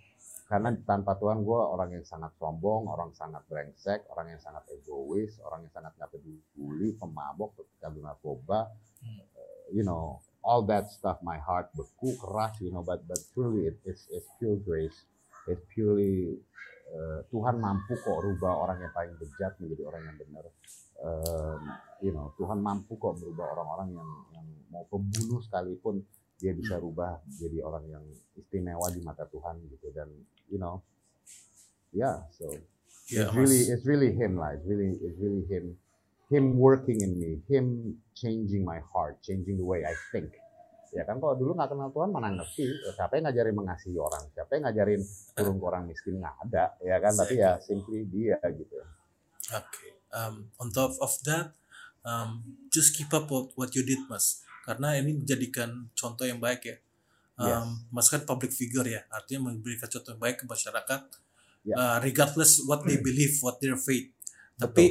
karena tanpa Tuhan gue orang yang sangat sombong, orang sangat brengsek, orang yang sangat egois, orang yang sangat nggak peduli, pemabok, pecandu narkoba, uh, you know, all that stuff. My heart beku keras, you know, but but truly it, it's it's pure grace, it's purely uh, Tuhan mampu kok rubah orang yang paling bejat menjadi orang yang benar. Um, you know, Tuhan mampu kok merubah orang-orang yang yang mau pembunuh sekalipun dia bisa rubah jadi orang yang istimewa di mata Tuhan gitu. Dan you know yeah so yeah, it's really it's really him lah. It's really it's really him. Him working in me. Him changing my heart. Changing the way I think. Ya kan kalau dulu nggak kenal Tuhan mana ngerti? Siapa yang ngajarin mengasihi orang? Siapa yang ngajarin turun ke orang miskin? Nggak ada ya kan? Tapi ya simply dia gitu. Oke okay. um, on top of that um, just keep up what, what you did mas karena ini menjadikan contoh yang baik ya. Um, yes. Mas kan public figure ya, artinya memberikan contoh yang baik ke masyarakat, yeah. uh, regardless what they believe, what their faith. Betul. Tapi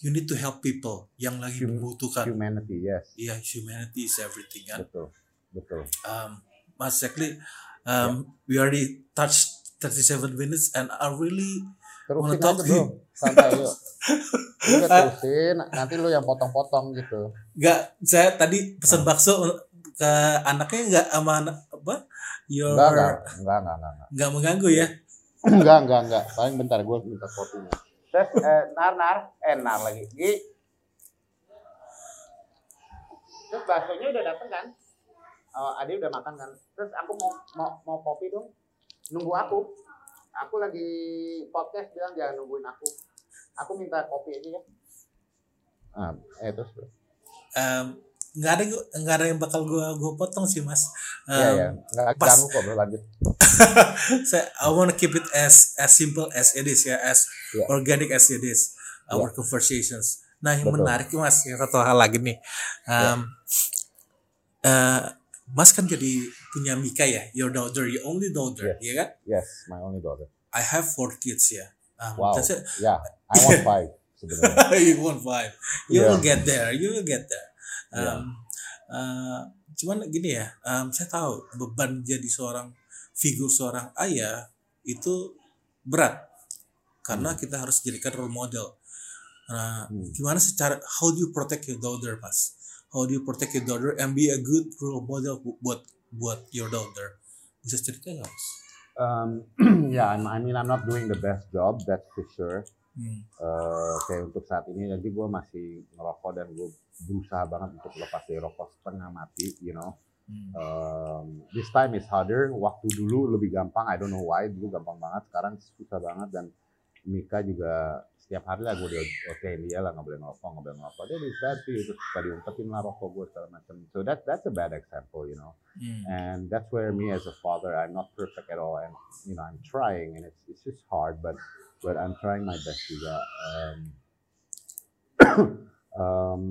you need to help people yang lagi hum membutuhkan. Humanity, yes. Iya, yeah, humanity is everything kan. Betul, betul. Um, Mas Zekli, um, yeah. we already touched 37 minutes and I really Terusin aja bro, santai yuk. Udah terusin, nanti lu yang potong-potong gitu. Enggak, saya tadi pesan ah. bakso ke anaknya enggak sama anak apa? Your... Enggak, enggak, enggak, enggak, enggak. Enggak mengganggu ya? enggak, enggak, enggak. Paling bentar gue minta kopinya. Terus, eh, nar, nar, eh, nar lagi. Gi. Terus baksonya udah dateng kan? Oh, Adi udah makan kan? Terus aku mau mau mau kopi dong. Nunggu aku aku lagi podcast bilang jangan nungguin aku. Aku minta kopi aja ya. Ah eh terus bro um, nggak ada nggak ada yang bakal gue gue potong sih mas. Um, iya. Iya nggak pas, ganggu kok bro lanjut. Saya I want to keep it as as simple as it is ya as yeah. organic as it is. Our yeah. conversations. Nah yang Betul. menarik mas yang satu hal lagi nih. Um, yeah. uh, Mas kan jadi punya Mika ya, your daughter, your only daughter, yes. ya kan? Yes, my only daughter. I have four kids ya. Um, wow. That's it. Yeah, I want five. you want five. You yeah. will get there. You will get there. Um, yeah. uh, cuman gini ya, um, saya tahu beban jadi seorang figur seorang ayah itu berat karena hmm. kita harus jadikan role model. Nah, hmm. gimana secara how do you protect your daughter, Mas? How do you protect your daughter and be a good role model buat buat your daughter bisa cerita nggak mas? Um, yeah, I'm, I mean I'm not doing the best job, that's for sure. Hmm. Eh, kayak untuk saat ini jadi gue masih ngerokok dan gue berusaha banget untuk lepas dari rokok setengah mati, you know. Hmm. Um, this time is harder. Waktu dulu lebih gampang. I don't know why. Dulu gampang banget. Sekarang susah banget. Dan Mika juga setiap hari lah gue di oke dia lah nggak boleh ngerokok, nggak boleh ngerokok. Dia di sih terus suka diungkepin lah rokok gue segala macam. So that that's a bad example, you know. Hmm. And that's where me as a father, I'm not perfect at all, and you know I'm trying, and it's it's just hard, but but I'm trying my best juga. Um, um,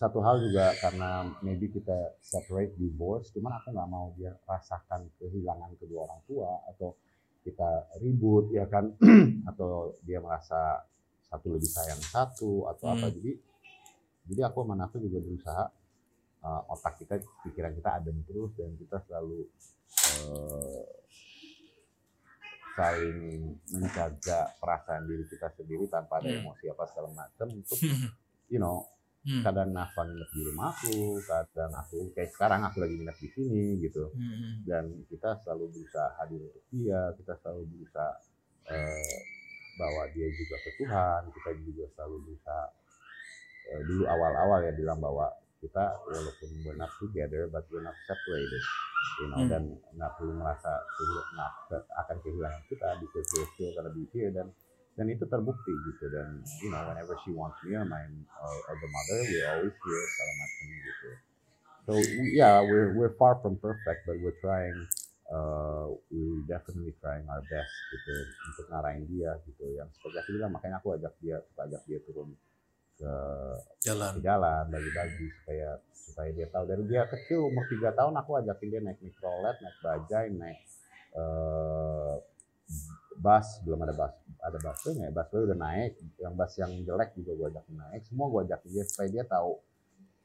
satu hal juga karena maybe kita separate divorce, cuman aku nggak mau dia rasakan kehilangan kedua orang tua atau kita ribut ya kan atau dia merasa satu lebih sayang satu atau apa Hmm. jadi jadi aku sama Nafi juga berusaha uh, otak kita pikiran kita adem terus dan kita selalu uh, saling menjaga perasaan diri kita sendiri tanpa ada Hmm. emosi apa segala macam untuk you know Hmm. kadang Nafa nginep di rumahku kadang aku kayak sekarang aku lagi nginep di sini gitu Hmm. dan kita selalu berusaha hadir untuk dia kita selalu berusaha eh, bawa dia juga ke Tuhan kita juga selalu berusaha eh, dulu awal-awal ya bilang bahwa kita walaupun we're not together but we're not separated you know Hmm. dan nggak perlu merasa nggak ke- akan kehilangan kita because we're still gonna be here dan dan itu terbukti gitu. Dan you know whenever she wants me or my or, or the mother we're always here segala macam gitu. So we- yeah we're we're far from perfect but we're trying uh, we definitely trying our best gitu untuk ngarahin dia gitu. Yang seperti aku bilang makanya aku ajak dia suka ajak dia turun ke, Jalan. ke jalan bagi-bagi supaya supaya dia tahu. Dari dia kecil umur tiga tahun aku ajakin dia naik mikrolet naik bajai naik eh bus belum ada bus ada busway ya busway udah naik. Yang bus yang jelek juga gua ajakin naik. Semua gua ajakin dia supaya dia tahu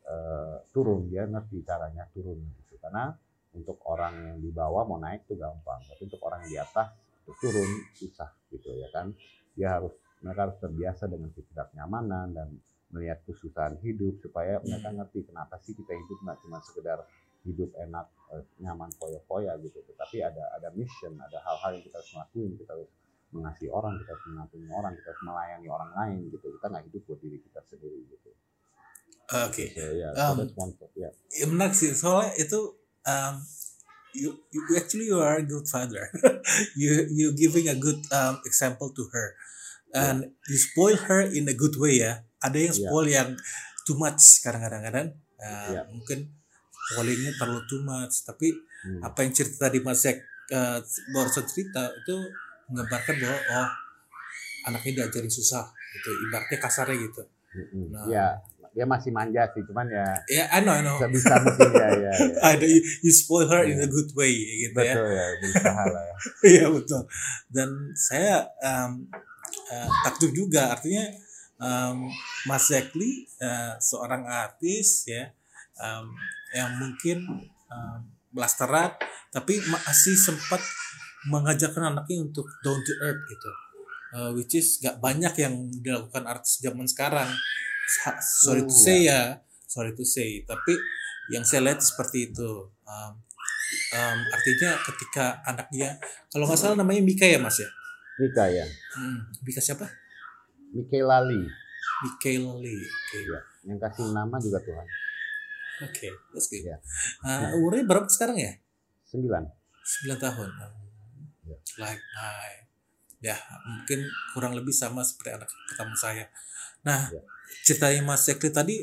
eh, turun. Dia ngerti caranya turun gitu. Karena untuk orang yang di bawah mau naik tuh gampang. Tapi untuk orang yang di atas untuk turun susah gitu ya kan. Dia harus mereka harus terbiasa dengan ketidaknyamanan dan melihat kesusahan hidup supaya mereka ngerti kenapa sih kita hidup nggak cuma sekedar hidup enak eh, nyaman foya-foya gitu. Tetapi ada ada mission ada hal-hal yang kita harus lakuin kita harus mengasihi orang kita harus menampingi orang kita harus melayani orang lain gitu kita nggak hidup buat diri kita sendiri gitu Oke. so, yeah, so Um, one yeah. Ya, menarik sih soalnya itu um, you, you actually you are a good father you you giving a good um, example to her and you spoil her in a good way ya ada yang Yeah. spoil yang too much kadang-kadang kadang uh, Yeah. mungkin spoilingnya terlalu too much tapi Hmm. apa yang cerita tadi Mas Zek uh, barusan cerita itu menggambarkan bahwa oh anaknya diajarin susah gitu ibaratnya kasarnya gitu. Nah. ya dia masih manja sih cuman ya ya I know I know sebisa mungkin ya ya, ya. ada you, you spoil her in Iya. a good way gitu ya betul ya berusaha lah ya Iya betul. Dan saya um, uh, takjub juga artinya um, Mas Zekli uh, seorang artis ya um, yang mungkin um, blasteran tapi masih sempat mengajarkan anaknya untuk down to earth gitu. Uh, which is gak banyak yang dilakukan artis zaman sekarang. Sa- Sorry to Oh, say ya, sorry to say. Tapi yang saya lihat seperti itu. Um, um, artinya ketika anaknya kalau nggak salah namanya Mika ya mas ya Mika ya hmm, Mika siapa Mikaela Lee Mikaela Lee oke ya yang kasih nama juga Tuhan oke that's good Iya. Uh, umurnya berapa sekarang ya sembilan 9 tahun Ya. Like nah, ya mungkin kurang lebih sama seperti anak pertama saya nah Ya. ceritanya Mas Zekli tadi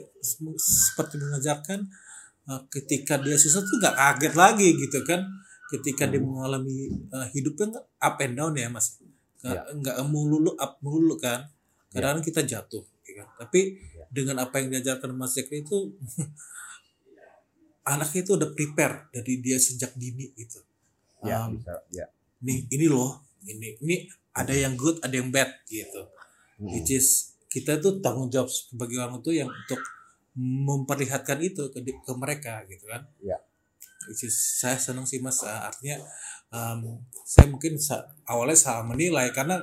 seperti mengajarkan uh, ketika dia susah tuh gak kaget lagi gitu kan ketika dia Hmm. mengalami uh, hidupnya nggak up and down ya Mas nggak Ya. nggak melulu up melulu kan kadang kita jatuh ya kan? tapi Ya. dengan apa yang diajarkan Mas Zekli itu anaknya itu udah prepare dari dia sejak dini gitu ya Um, bisa ya nih ini loh ini ini ada yang good ada yang bad gitu Mm-mm. which is kita tuh tanggung jawab sebagai orang tua yang untuk memperlihatkan itu ke, ke mereka gitu kan Ya. which is saya senang sih mas Uh, artinya um, saya mungkin sa- awalnya salah menilai karena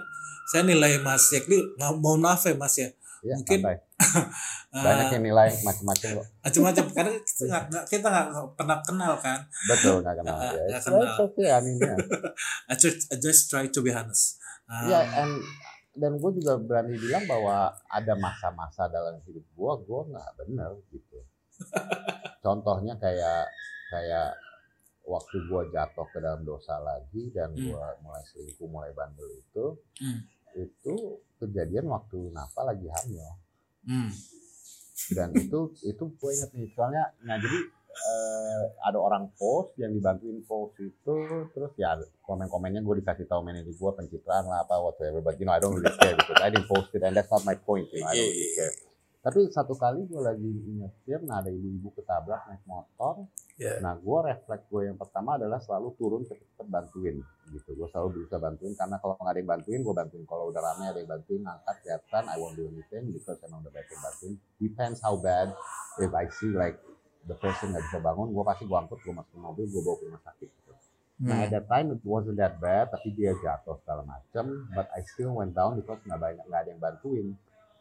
saya nilai mas nggak mau maaf ya mas ya ya mungkin- santai. banyak yang nilai macam-macam kok macam-macam karena kita nggak kita nggak pernah kenal kan betul nggak kenal Ah, ya kenal. it's okay I mean yeah. I just, I just try to be honest Um, Ya, and dan gue juga berani bilang bahwa ada masa-masa dalam hidup gue, gue nggak bener gitu. Contohnya kayak kayak waktu gue jatuh ke dalam dosa lagi dan Hmm. gue mulai selingkuh, mulai bandel itu, Hmm. itu kejadian waktu Nafa lagi hamil hmm, dan itu itu gue inget nih soalnya nah jadi eh, ada orang post yang dibantuin post itu terus ya komen-komennya gue dikasih tahu manajer gue pencitraan lah apa whatever but you know I don't really care gitu. I didn't post it and that's not my point you know, I don't really care tapi satu kali gue lagi nyetir nah ada ibu-ibu ketabrak naik motor Ya. nah gue refleks gue yang pertama adalah selalu turun cepet-cepet bantuin gitu gue selalu berusaha bantuin karena kalau nggak ada yang bantuin gue bantuin kalau udah rame ada yang bantuin angkat kelihatan I won't do anything because emang udah banyak yang bantuin depends how bad if I see like the person nggak bisa bangun gue pasti gue angkut gue masukin mobil gue bawa ke rumah sakit gitu. Nah hmm. at that time it wasn't that bad tapi dia jatuh segala macam but I still went down because nggak banyak nggak ada yang bantuin.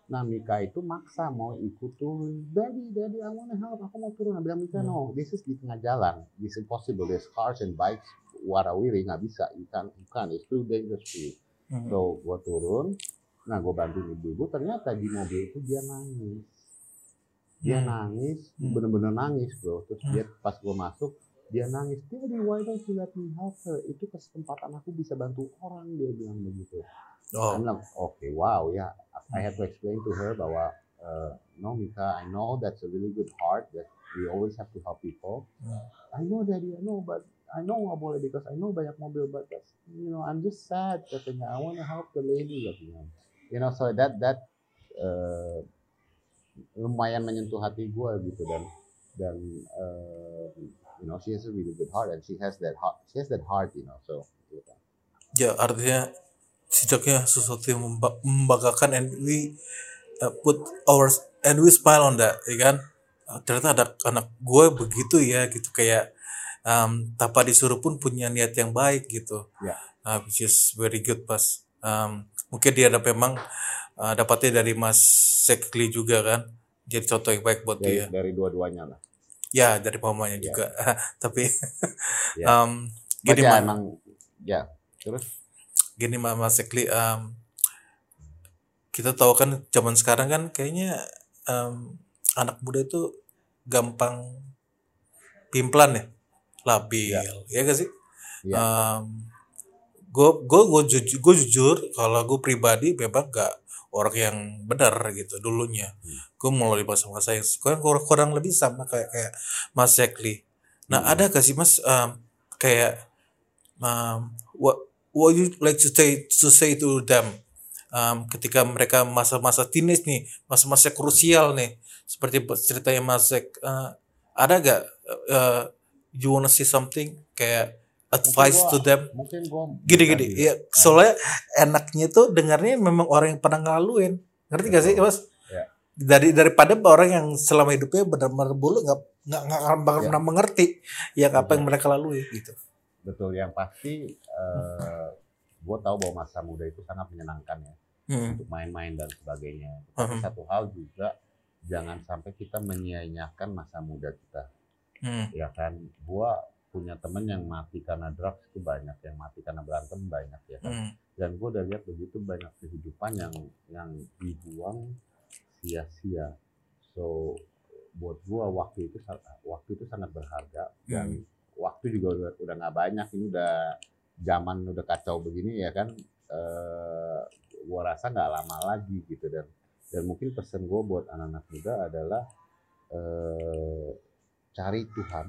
Nah Mika itu maksa mau ikut turun. Daddy, daddy, I wanna help. Aku mau turun. Aku bilang Mika no, this is di tengah jalan. This is impossible. There's cars and bikes. Warawiri nggak bisa. You can't. It's too dangerous for you. Hmm. So gue turun. Nah gue bantuin ibu-ibu. Ternyata di mobil itu dia nangis. Dia Hmm. nangis, Hmm. bener-bener nangis bro. Terus Hmm. dia pas gue masuk, dia nangis. Daddy, why don't you let me help her? Itu kesempatan aku bisa bantu orang, dia bilang begitu. oh like, okay, wow, ya. I had to explain to her bahwa, uh, no Mika, I know that's a really good heart that we always have to help people. Hmm. I know daddy, I know, but I know nggak boleh because I know banyak mobil, but that's, you know, I'm just sad katanya. I want to help the lady katanya. You know, so that that uh, lumayan menyentuh hati gue gitu dan dan uh, you know she has a really good heart and she has that heart she has that heart you know so ya artinya setidaknya sesuatu yang memba- membanggakan and we uh, put our and we smile on that ya kan? Uh, ternyata ada anak gue begitu ya gitu. Kayak um, tanpa disuruh pun punya niat yang baik gitu. Ya. Uh, which is very good pas um, mungkin dia ada memang uh, dapatnya dari Mas Sekli juga kan? Jadi contoh yang baik buat dari dia. dari dua-duanya lah ya dari mamanya Ya. juga tapi Ya. um, gini ya Ma- emang ya terus gini Ma- Mas Sekli um, kita tahu kan zaman sekarang kan kayaknya um, anak muda itu gampang pimplan ya labil ya, gak sih Ya. um, gue gue gue jujur jujur kalau gue pribadi memang gak orang yang benar gitu dulunya Hmm. Gue mulai masa-masa yang kurang, kurang lebih sama kayak kayak Mas Sekli nah Hmm. ada gak sih Mas um, kayak um, what what you like to say to say to them? Um, ketika mereka masa-masa teenage nih masa-masa krusial nih seperti ceritanya Mas Sek uh, ada gak uh, you wanna say something? Kayak advice gua- to them? mungkin gue gini-gini ya soalnya enaknya tuh dengarnya memang orang yang pernah ngelaluin. Ngerti gak sih mas? Ya. Dari daripada orang yang selama hidupnya benar-benar bulu nggak nggak nggak bakal Ya. pernah mengerti ya apa yang Betul. mereka lalui gitu betul yang pasti uh, gue tahu bahwa masa muda itu sangat menyenangkan ya Hmm. untuk main-main dan sebagainya tapi Mhm. satu hal juga jangan sampai kita menyia-nyiakan masa muda kita Hmm. ya kan gua punya temen yang mati karena drugs itu banyak yang mati karena berantem banyak ya kan Hmm. dan gue udah lihat begitu banyak kehidupan yang yang dibuang sia-sia so buat gua waktu itu waktu itu sangat berharga dan waktu juga udah udah nggak banyak ini udah zaman udah kacau begini ya kan eh gua rasa nggak lama lagi gitu dan dan mungkin pesan gue buat anak-anak muda adalah eh cari Tuhan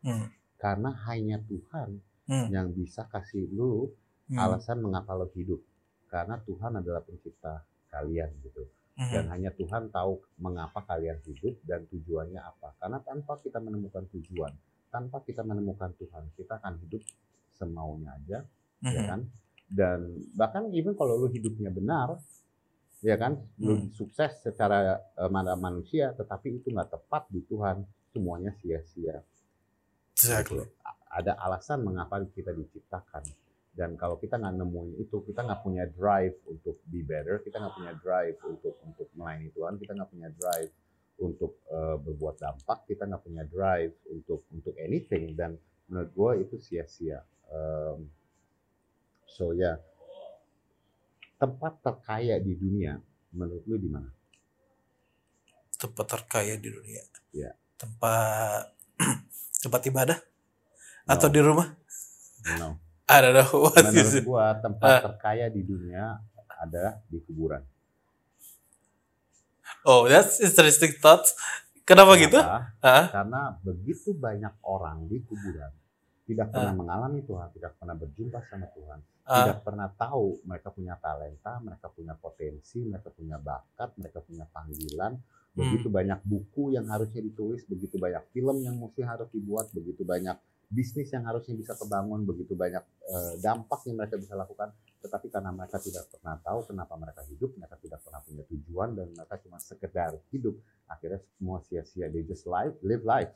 Hmm. karena hanya Tuhan Hmm. yang bisa kasih lu Hmm. alasan mengapa lo hidup karena Tuhan adalah pencipta kalian gitu. Dan hanya Tuhan tahu mengapa kalian hidup dan tujuannya apa. Karena tanpa kita menemukan tujuan tanpa kita menemukan Tuhan kita akan hidup semaunya aja ya Hmm. kan? Dan bahkan even kalau lu hidupnya benar ya kan? Lu Hmm. sukses secara mana manusia tetapi itu nggak tepat di Tuhan. Semuanya sia-sia. Exactly. ada alasan mengapa kita diciptakan dan kalau kita nggak nemuin itu kita nggak punya drive untuk be better kita nggak punya drive untuk untuk melayani Tuhan kita nggak punya drive untuk uh, berbuat dampak kita nggak punya drive untuk untuk anything. Dan menurut gue itu sia-sia. Um, so ya. Yeah. tempat terkaya di dunia menurut lu di mana? Tempat terkaya di dunia. Ya. Tempat tempat ibadah? No. atau di rumah? No. I don't know what is menurut it. gua tempat Ah. terkaya di dunia adalah di kuburan oh that's interesting thoughts kenapa gitu Kenapa? Hah? karena begitu banyak orang di kuburan tidak pernah Ah. mengalami Tuhan, tidak pernah berjumpa sama Tuhan, Ah. tidak pernah tahu mereka punya talenta, mereka punya potensi, mereka punya bakat, mereka punya panggilan. Begitu Hmm. banyak buku yang harusnya ditulis, begitu banyak film yang mesti harus dibuat, begitu banyak bisnis yang harusnya bisa kebangun, begitu banyak eh, dampak yang mereka bisa lakukan. Tetapi karena mereka tidak pernah tahu kenapa mereka hidup, mereka tidak pernah punya tujuan dan mereka cuma sekedar hidup. Akhirnya semua sia-sia. They just live, live life.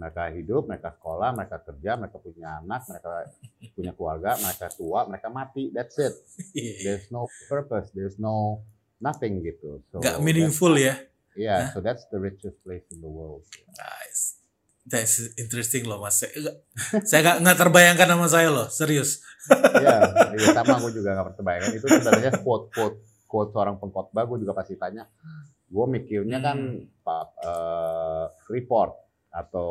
Mereka hidup, mereka sekolah, mereka kerja, mereka punya anak, mereka punya keluarga, mereka tua, mereka mati. That's it. Iya. There's no purpose. There's no nothing gitu. So nggak meaningful ya Yeah, so that's the richest place in the world. Nice. That's interesting loh mas. Saya nggak- saya nggak nggak terbayangkan sama saya loh, serius. Iya, iya sama gue juga gak terbayangkan. Itu sebenarnya quote quote quote seorang pengkhotbah gue juga pasti tanya. Gue mikirnya kan Hmm. Pak eh, Freeport atau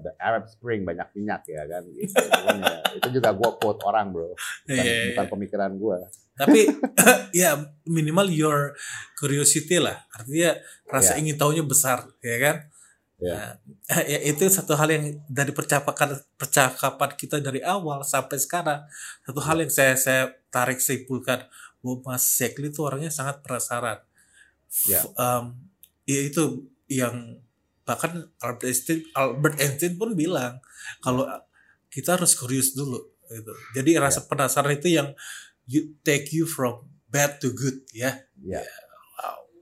the Arab Spring banyak minyak ya kan. Gitu. Ya, itu juga gue quote orang bro, bukan, Iya, iya, bukan pemikiran gue. Tapi ya minimal your curiosity lah. Artinya rasa Ya. ingin tahunya besar, ya kan? Ya. Nah, ya itu satu hal yang dari percakapan percakapan kita dari awal sampai sekarang satu hal yang saya saya tarik simpulkan bahwa Mas Sekli itu orangnya sangat penasaran. Ya. Ya itu yang bahkan Albert Einstein, Albert Einstein pun bilang kalau kita harus curious dulu gitu. Jadi rasa penasaran itu yang you take you from bad to good ya. Ya. Wow,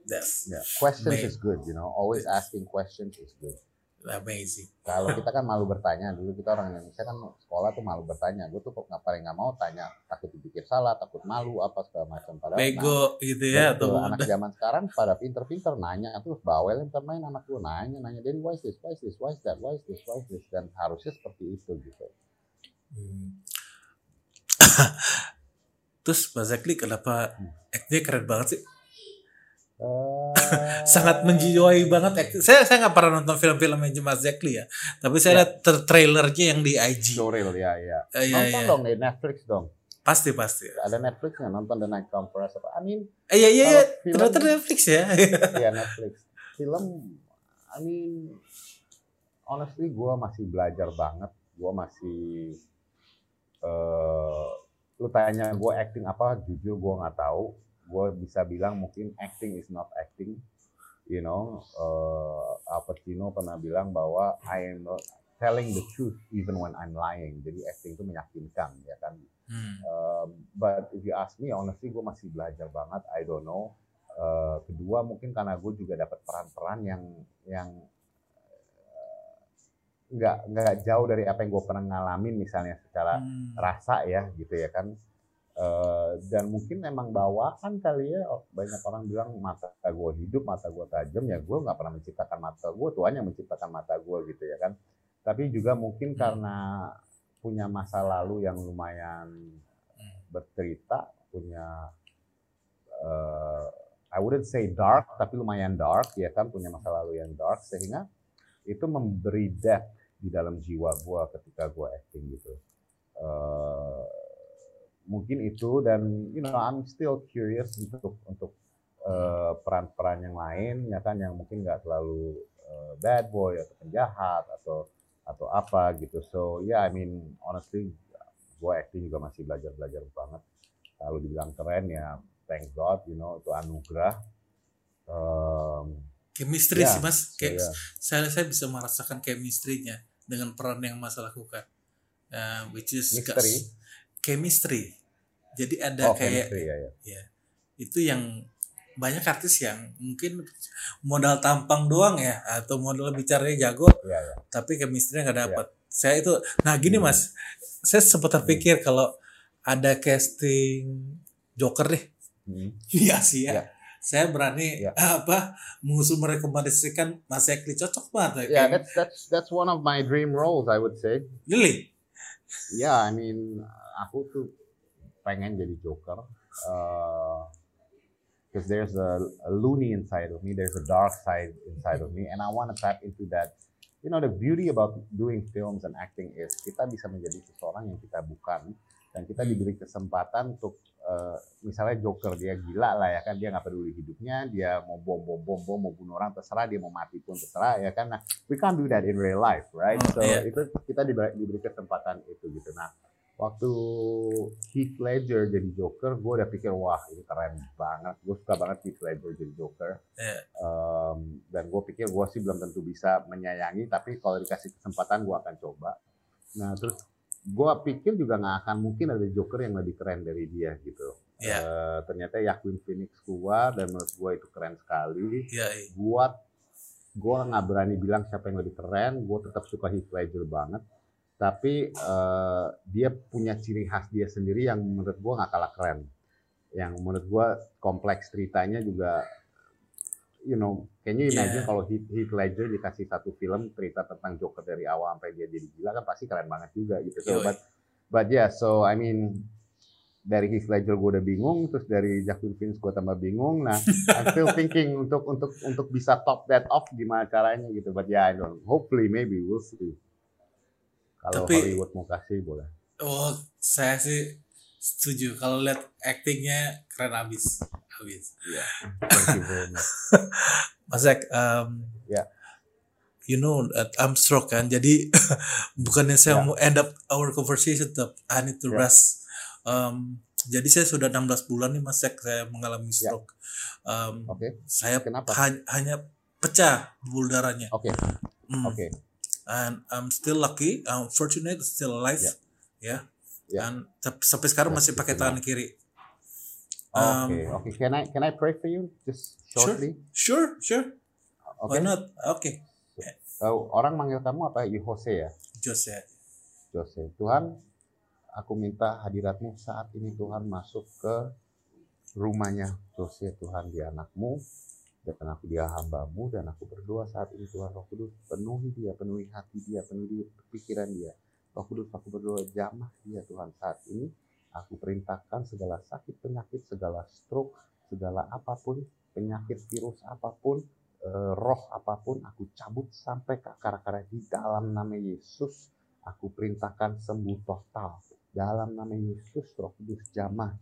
that's Ya, questions Amazing. is good, you know. Always asking questions is good. amazing. Kalau kita kan malu bertanya, dulu kita orang Indonesia kan sekolah tuh malu bertanya. Gue tuh kok nggak paling nggak mau tanya, takut dipikir salah, takut malu apa segala macam. Padahal nah, Bego gitu ya atau anak zaman sekarang pada pinter-pinter nanya tuh bawel yang main anak gue nanya nanya dan why is this why is this why is that why is this why is this dan harusnya seperti itu gitu. Hmm. Terus Mas Zakli kenapa act-nya keren banget sih? Eh, Sangat menjiwai banget. Saya saya nggak pernah nonton film-filmnya Mas Zakli ya. Tapi saya Ya. lihat tra- trailernya yang di IG. Showreel ya ya. Iya, Nonton iya. dong di Netflix dong. Pasti pasti. Ada Netflix nggak nonton The Night Conference apa? I mean Eh, iya iya iya. Ternyata Netflix ya. Iya Netflix. Film, I mean, honestly gue masih belajar banget. Gue masih, eh lu tanya gue acting apa, jujur gue nggak tahu. Gue bisa bilang mungkin acting is not acting. You know, eh Al Pacino pernah bilang bahwa I am not telling the truth even when I'm lying. Jadi acting itu meyakinkan, ya kan. Hmm. Um, but if you ask me, honestly, gue masih belajar banget. I don't know. Uh, kedua, mungkin karena gue juga dapat peran-peran yang yang uh, nggak nggak jauh dari apa yang gue pernah ngalamin, misalnya secara Hmm. rasa ya, gitu ya kan. Uh, dan mungkin emang bawaan kali ya. Banyak orang bilang mata gue hidup mata gue tajam. Ya gue nggak pernah menciptakan mata gue Tuhan yang menciptakan mata gue gitu ya kan. Tapi juga mungkin Hmm. karena punya masa lalu yang lumayan bercerita punya eh, I wouldn't say dark tapi lumayan dark ya kan punya masa lalu yang dark sehingga itu memberi depth di dalam jiwa gue ketika gue acting gitu. Eh, mungkin itu dan you know I'm still curious untuk untuk eh, peran-peran yang lain ya kan yang mungkin nggak terlalu eh, bad boy atau penjahat atau atau apa gitu so yeah I mean honestly gue acting juga masih belajar belajar banget kalau dibilang keren ya thank God you know itu anugerah Em, Chemistry Ya, sih Mas. Kayak iya. saya saya bisa merasakan chemistry-nya dengan peran yang Mas lakukan. Uh, which is Mystery? Chemistry. Jadi ada oh kayak chemistry ya ya ya itu yang banyak artis yang mungkin modal tampang doang ya atau modal bicaranya jago ya ya tapi chemistry nggak dapat. Saya itu nah gini Hmm. Mas, saya sempat terpikir kalau ada casting Joker deh Hmm. di Asia. Iya. Saya berani Iya. apa mengusul merekomendasikan Mas Ekli cocok banget. Yeah, kayak- that's that's that's one of my dream roles, I would say. Really? Yeah, I mean, aku tuh pengen jadi Joker. Because there's a, a loony inside of me, there's a dark side inside of me, and I want to tap into that. You know, the beauty about doing films and acting is kita bisa menjadi seseorang yang kita bukan, dan kita Hmm. diberi kesempatan untuk eh, misalnya Joker dia gila lah ya kan dia nggak peduli hidupnya dia mau bom bom bom bom mau bunuh orang terserah dia mau mati pun terserah ya kan nah we can't do that in real life right Oh, so iya. itu kita diberi, diberi kesempatan itu gitu nah waktu Heath Ledger jadi Joker gue udah pikir wah ini keren banget. Gue suka banget Heath Ledger jadi Joker. Iya. Um, dan gue pikir gue sih belum tentu bisa menyayangi tapi kalau dikasih kesempatan gue akan coba. Nah terus gue pikir juga nggak akan mungkin ada Joker yang lebih keren dari dia gitu. Iya. Eh, ternyata Joaquin Phoenix keluar dan menurut gue itu keren sekali. Iya, iya. buat gue nggak berani bilang siapa yang lebih keren. Gue tetap suka Heath Ledger banget tapi eh, dia punya ciri khas dia sendiri yang menurut gue nggak kalah keren yang menurut gue kompleks ceritanya juga you know can you imagine Yeah. kalau Heath, Heath Ledger dikasih satu film cerita tentang Joker dari awal sampai dia jadi gila kan pasti keren banget juga gitu so but but yeah so I mean dari Heath Ledger gue udah bingung, terus dari Joaquin Phoenix gue tambah bingung. Nah, I'm still thinking untuk untuk untuk bisa top that off gimana caranya gitu. But yeah, I don't. Hopefully, maybe we'll see. Kalau Tapi- Hollywood mau kasih boleh. Oh, saya sih setuju. Kalau lihat actingnya keren abis. Abis. Yeah. Thank you very much. Mas Ek, um, Ya. you know I'm stroke kan, jadi bukannya saya Ya. mau end up our conversation, tapi I need to Ya. rest. Um, jadi saya sudah 16 bulan nih Mas Ek, saya mengalami Ya. stroke. Um, Oke, Saya Kenapa? ha- hanya pecah pembuluh darahnya. oke, Hmm. oke. And I'm still lucky, I'm fortunate, still alive. Ya. Ya. Ya. Dan tep- sampai sekarang Ya, masih pakai tangan kiri. Oke, oke. Can I can I pray for you just Sure. shortly? Sure, sure. Oke. Why not? Oke. Oh, orang manggil kamu apa? Yose ya? Jose. Jose. Tuhan, aku minta hadiratmu saat ini Tuhan masuk ke rumahnya Jose Tuhan dia anakmu dan aku dia hambamu dan aku berdoa saat ini Tuhan Roh Kudus penuhi dia, penuhi hati dia, penuhi pikiran dia. Roh Kudus aku berdoa jamah dia Tuhan saat ini. Aku perintahkan segala sakit penyakit, segala stroke, segala apa pun, penyakit virus apa pun, eh, roh apa pun, aku cabut sampai ke akar-akarnya di dalam nama Yesus. Aku perintahkan sembuh total dalam nama Yesus Roh Kudus jamah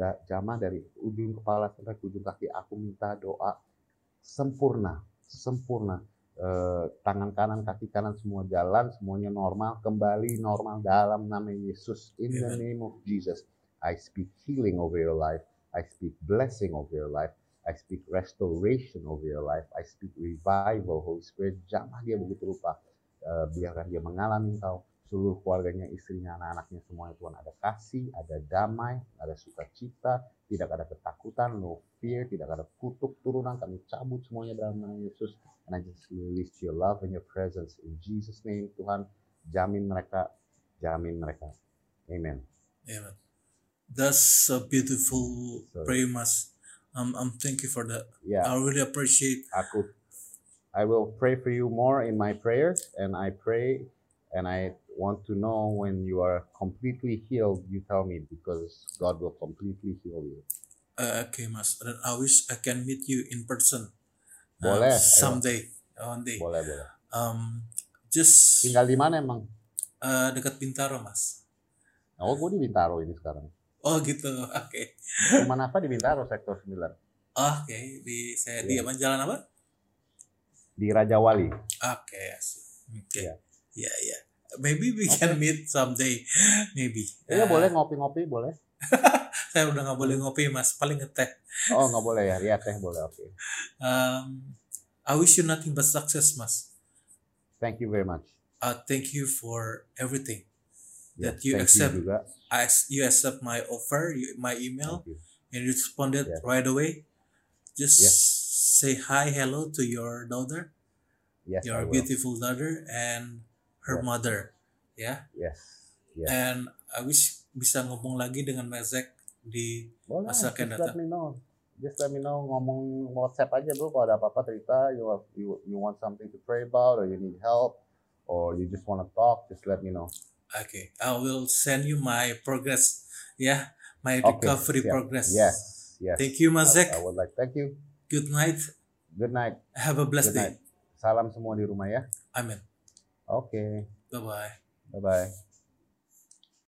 jamah dari ujung kepala sampai ujung kaki aku minta doa sempurna sempurna. Eh, tangan kanan kaki kanan semua jalan semuanya normal kembali normal dalam nama Yesus. In the name of Jesus I speak healing over your life. I speak blessing over your life. I speak restoration over your life. I speak revival Holy Spirit. Jamah dia begitu rupa. Eh, biarkan dia mengalami engkau seluruh keluarganya, istrinya, anak-anaknya semuanya Tuhan ada kasih, ada damai, ada sukacita, tidak ada ketakutan, no fear, tidak ada kutuk turunan, kami cabut semuanya dalam nama Yesus. And I just release your love and your presence in Jesus name Tuhan, jamin mereka, jamin mereka. Amen. Amen. That's a beautiful So- prayer, Mas. Um, um, thank you for that. Ya, I really appreciate. aku I will pray for you more in my prayers and I pray and I want to know when you are completely healed, you tell me because God will completely heal you. Uh, okay, Mas. And I wish I can meet you in person. uh, Boleh, ayo. someday, one day. Boleh, boleh. Um, just Tinggal di mana emang? uh, dekat Bintaro, Mas. Oh, gue di Bintaro ini sekarang. Oh gitu. Oke. Rumah apa di Bintaro sektor 9? Oke. Di saya di Iya. apa jalan apa? Di Raja Wali. Oke. asik. Oke. Iya. Ya ya. Maybe we can meet someday. Maybe. Iya Uh, boleh ngopi-ngopi boleh. Saya udah nggak boleh ngopi, Mas. Paling ngeteh. Oh nggak boleh ya, iya teh boleh oke. Um, I wish you nothing but success, Mas. Thank you very much. Uh, thank you for everything. Yes, That you thank accept juga. I, you accept my offer, you, my email, you. and you responded Yeah. right away. Just Yeah. say hi, hello to your daughter, Yes, your beautiful daughter, and her Yeah. mother. Yeah, Yes. Yes. and I wish bisa ngomong lagi dengan Mazek di Boleh, Masa akan just datang. let me know. Just let me know ngomong WhatsApp aja bro kalau ada apa-apa cerita you have- you you want something to pray about or you need help or you just want to talk just let me know. Oke, I will send you my progress. Ya, my recovery siap. progress. Yes, yes. Thank you, I, Mazek. I would like thank you. Good night. Good night. Have a blessed Good night. day. Salam semua di rumah ya. Amin. Oke. Bye bye. Bye bye.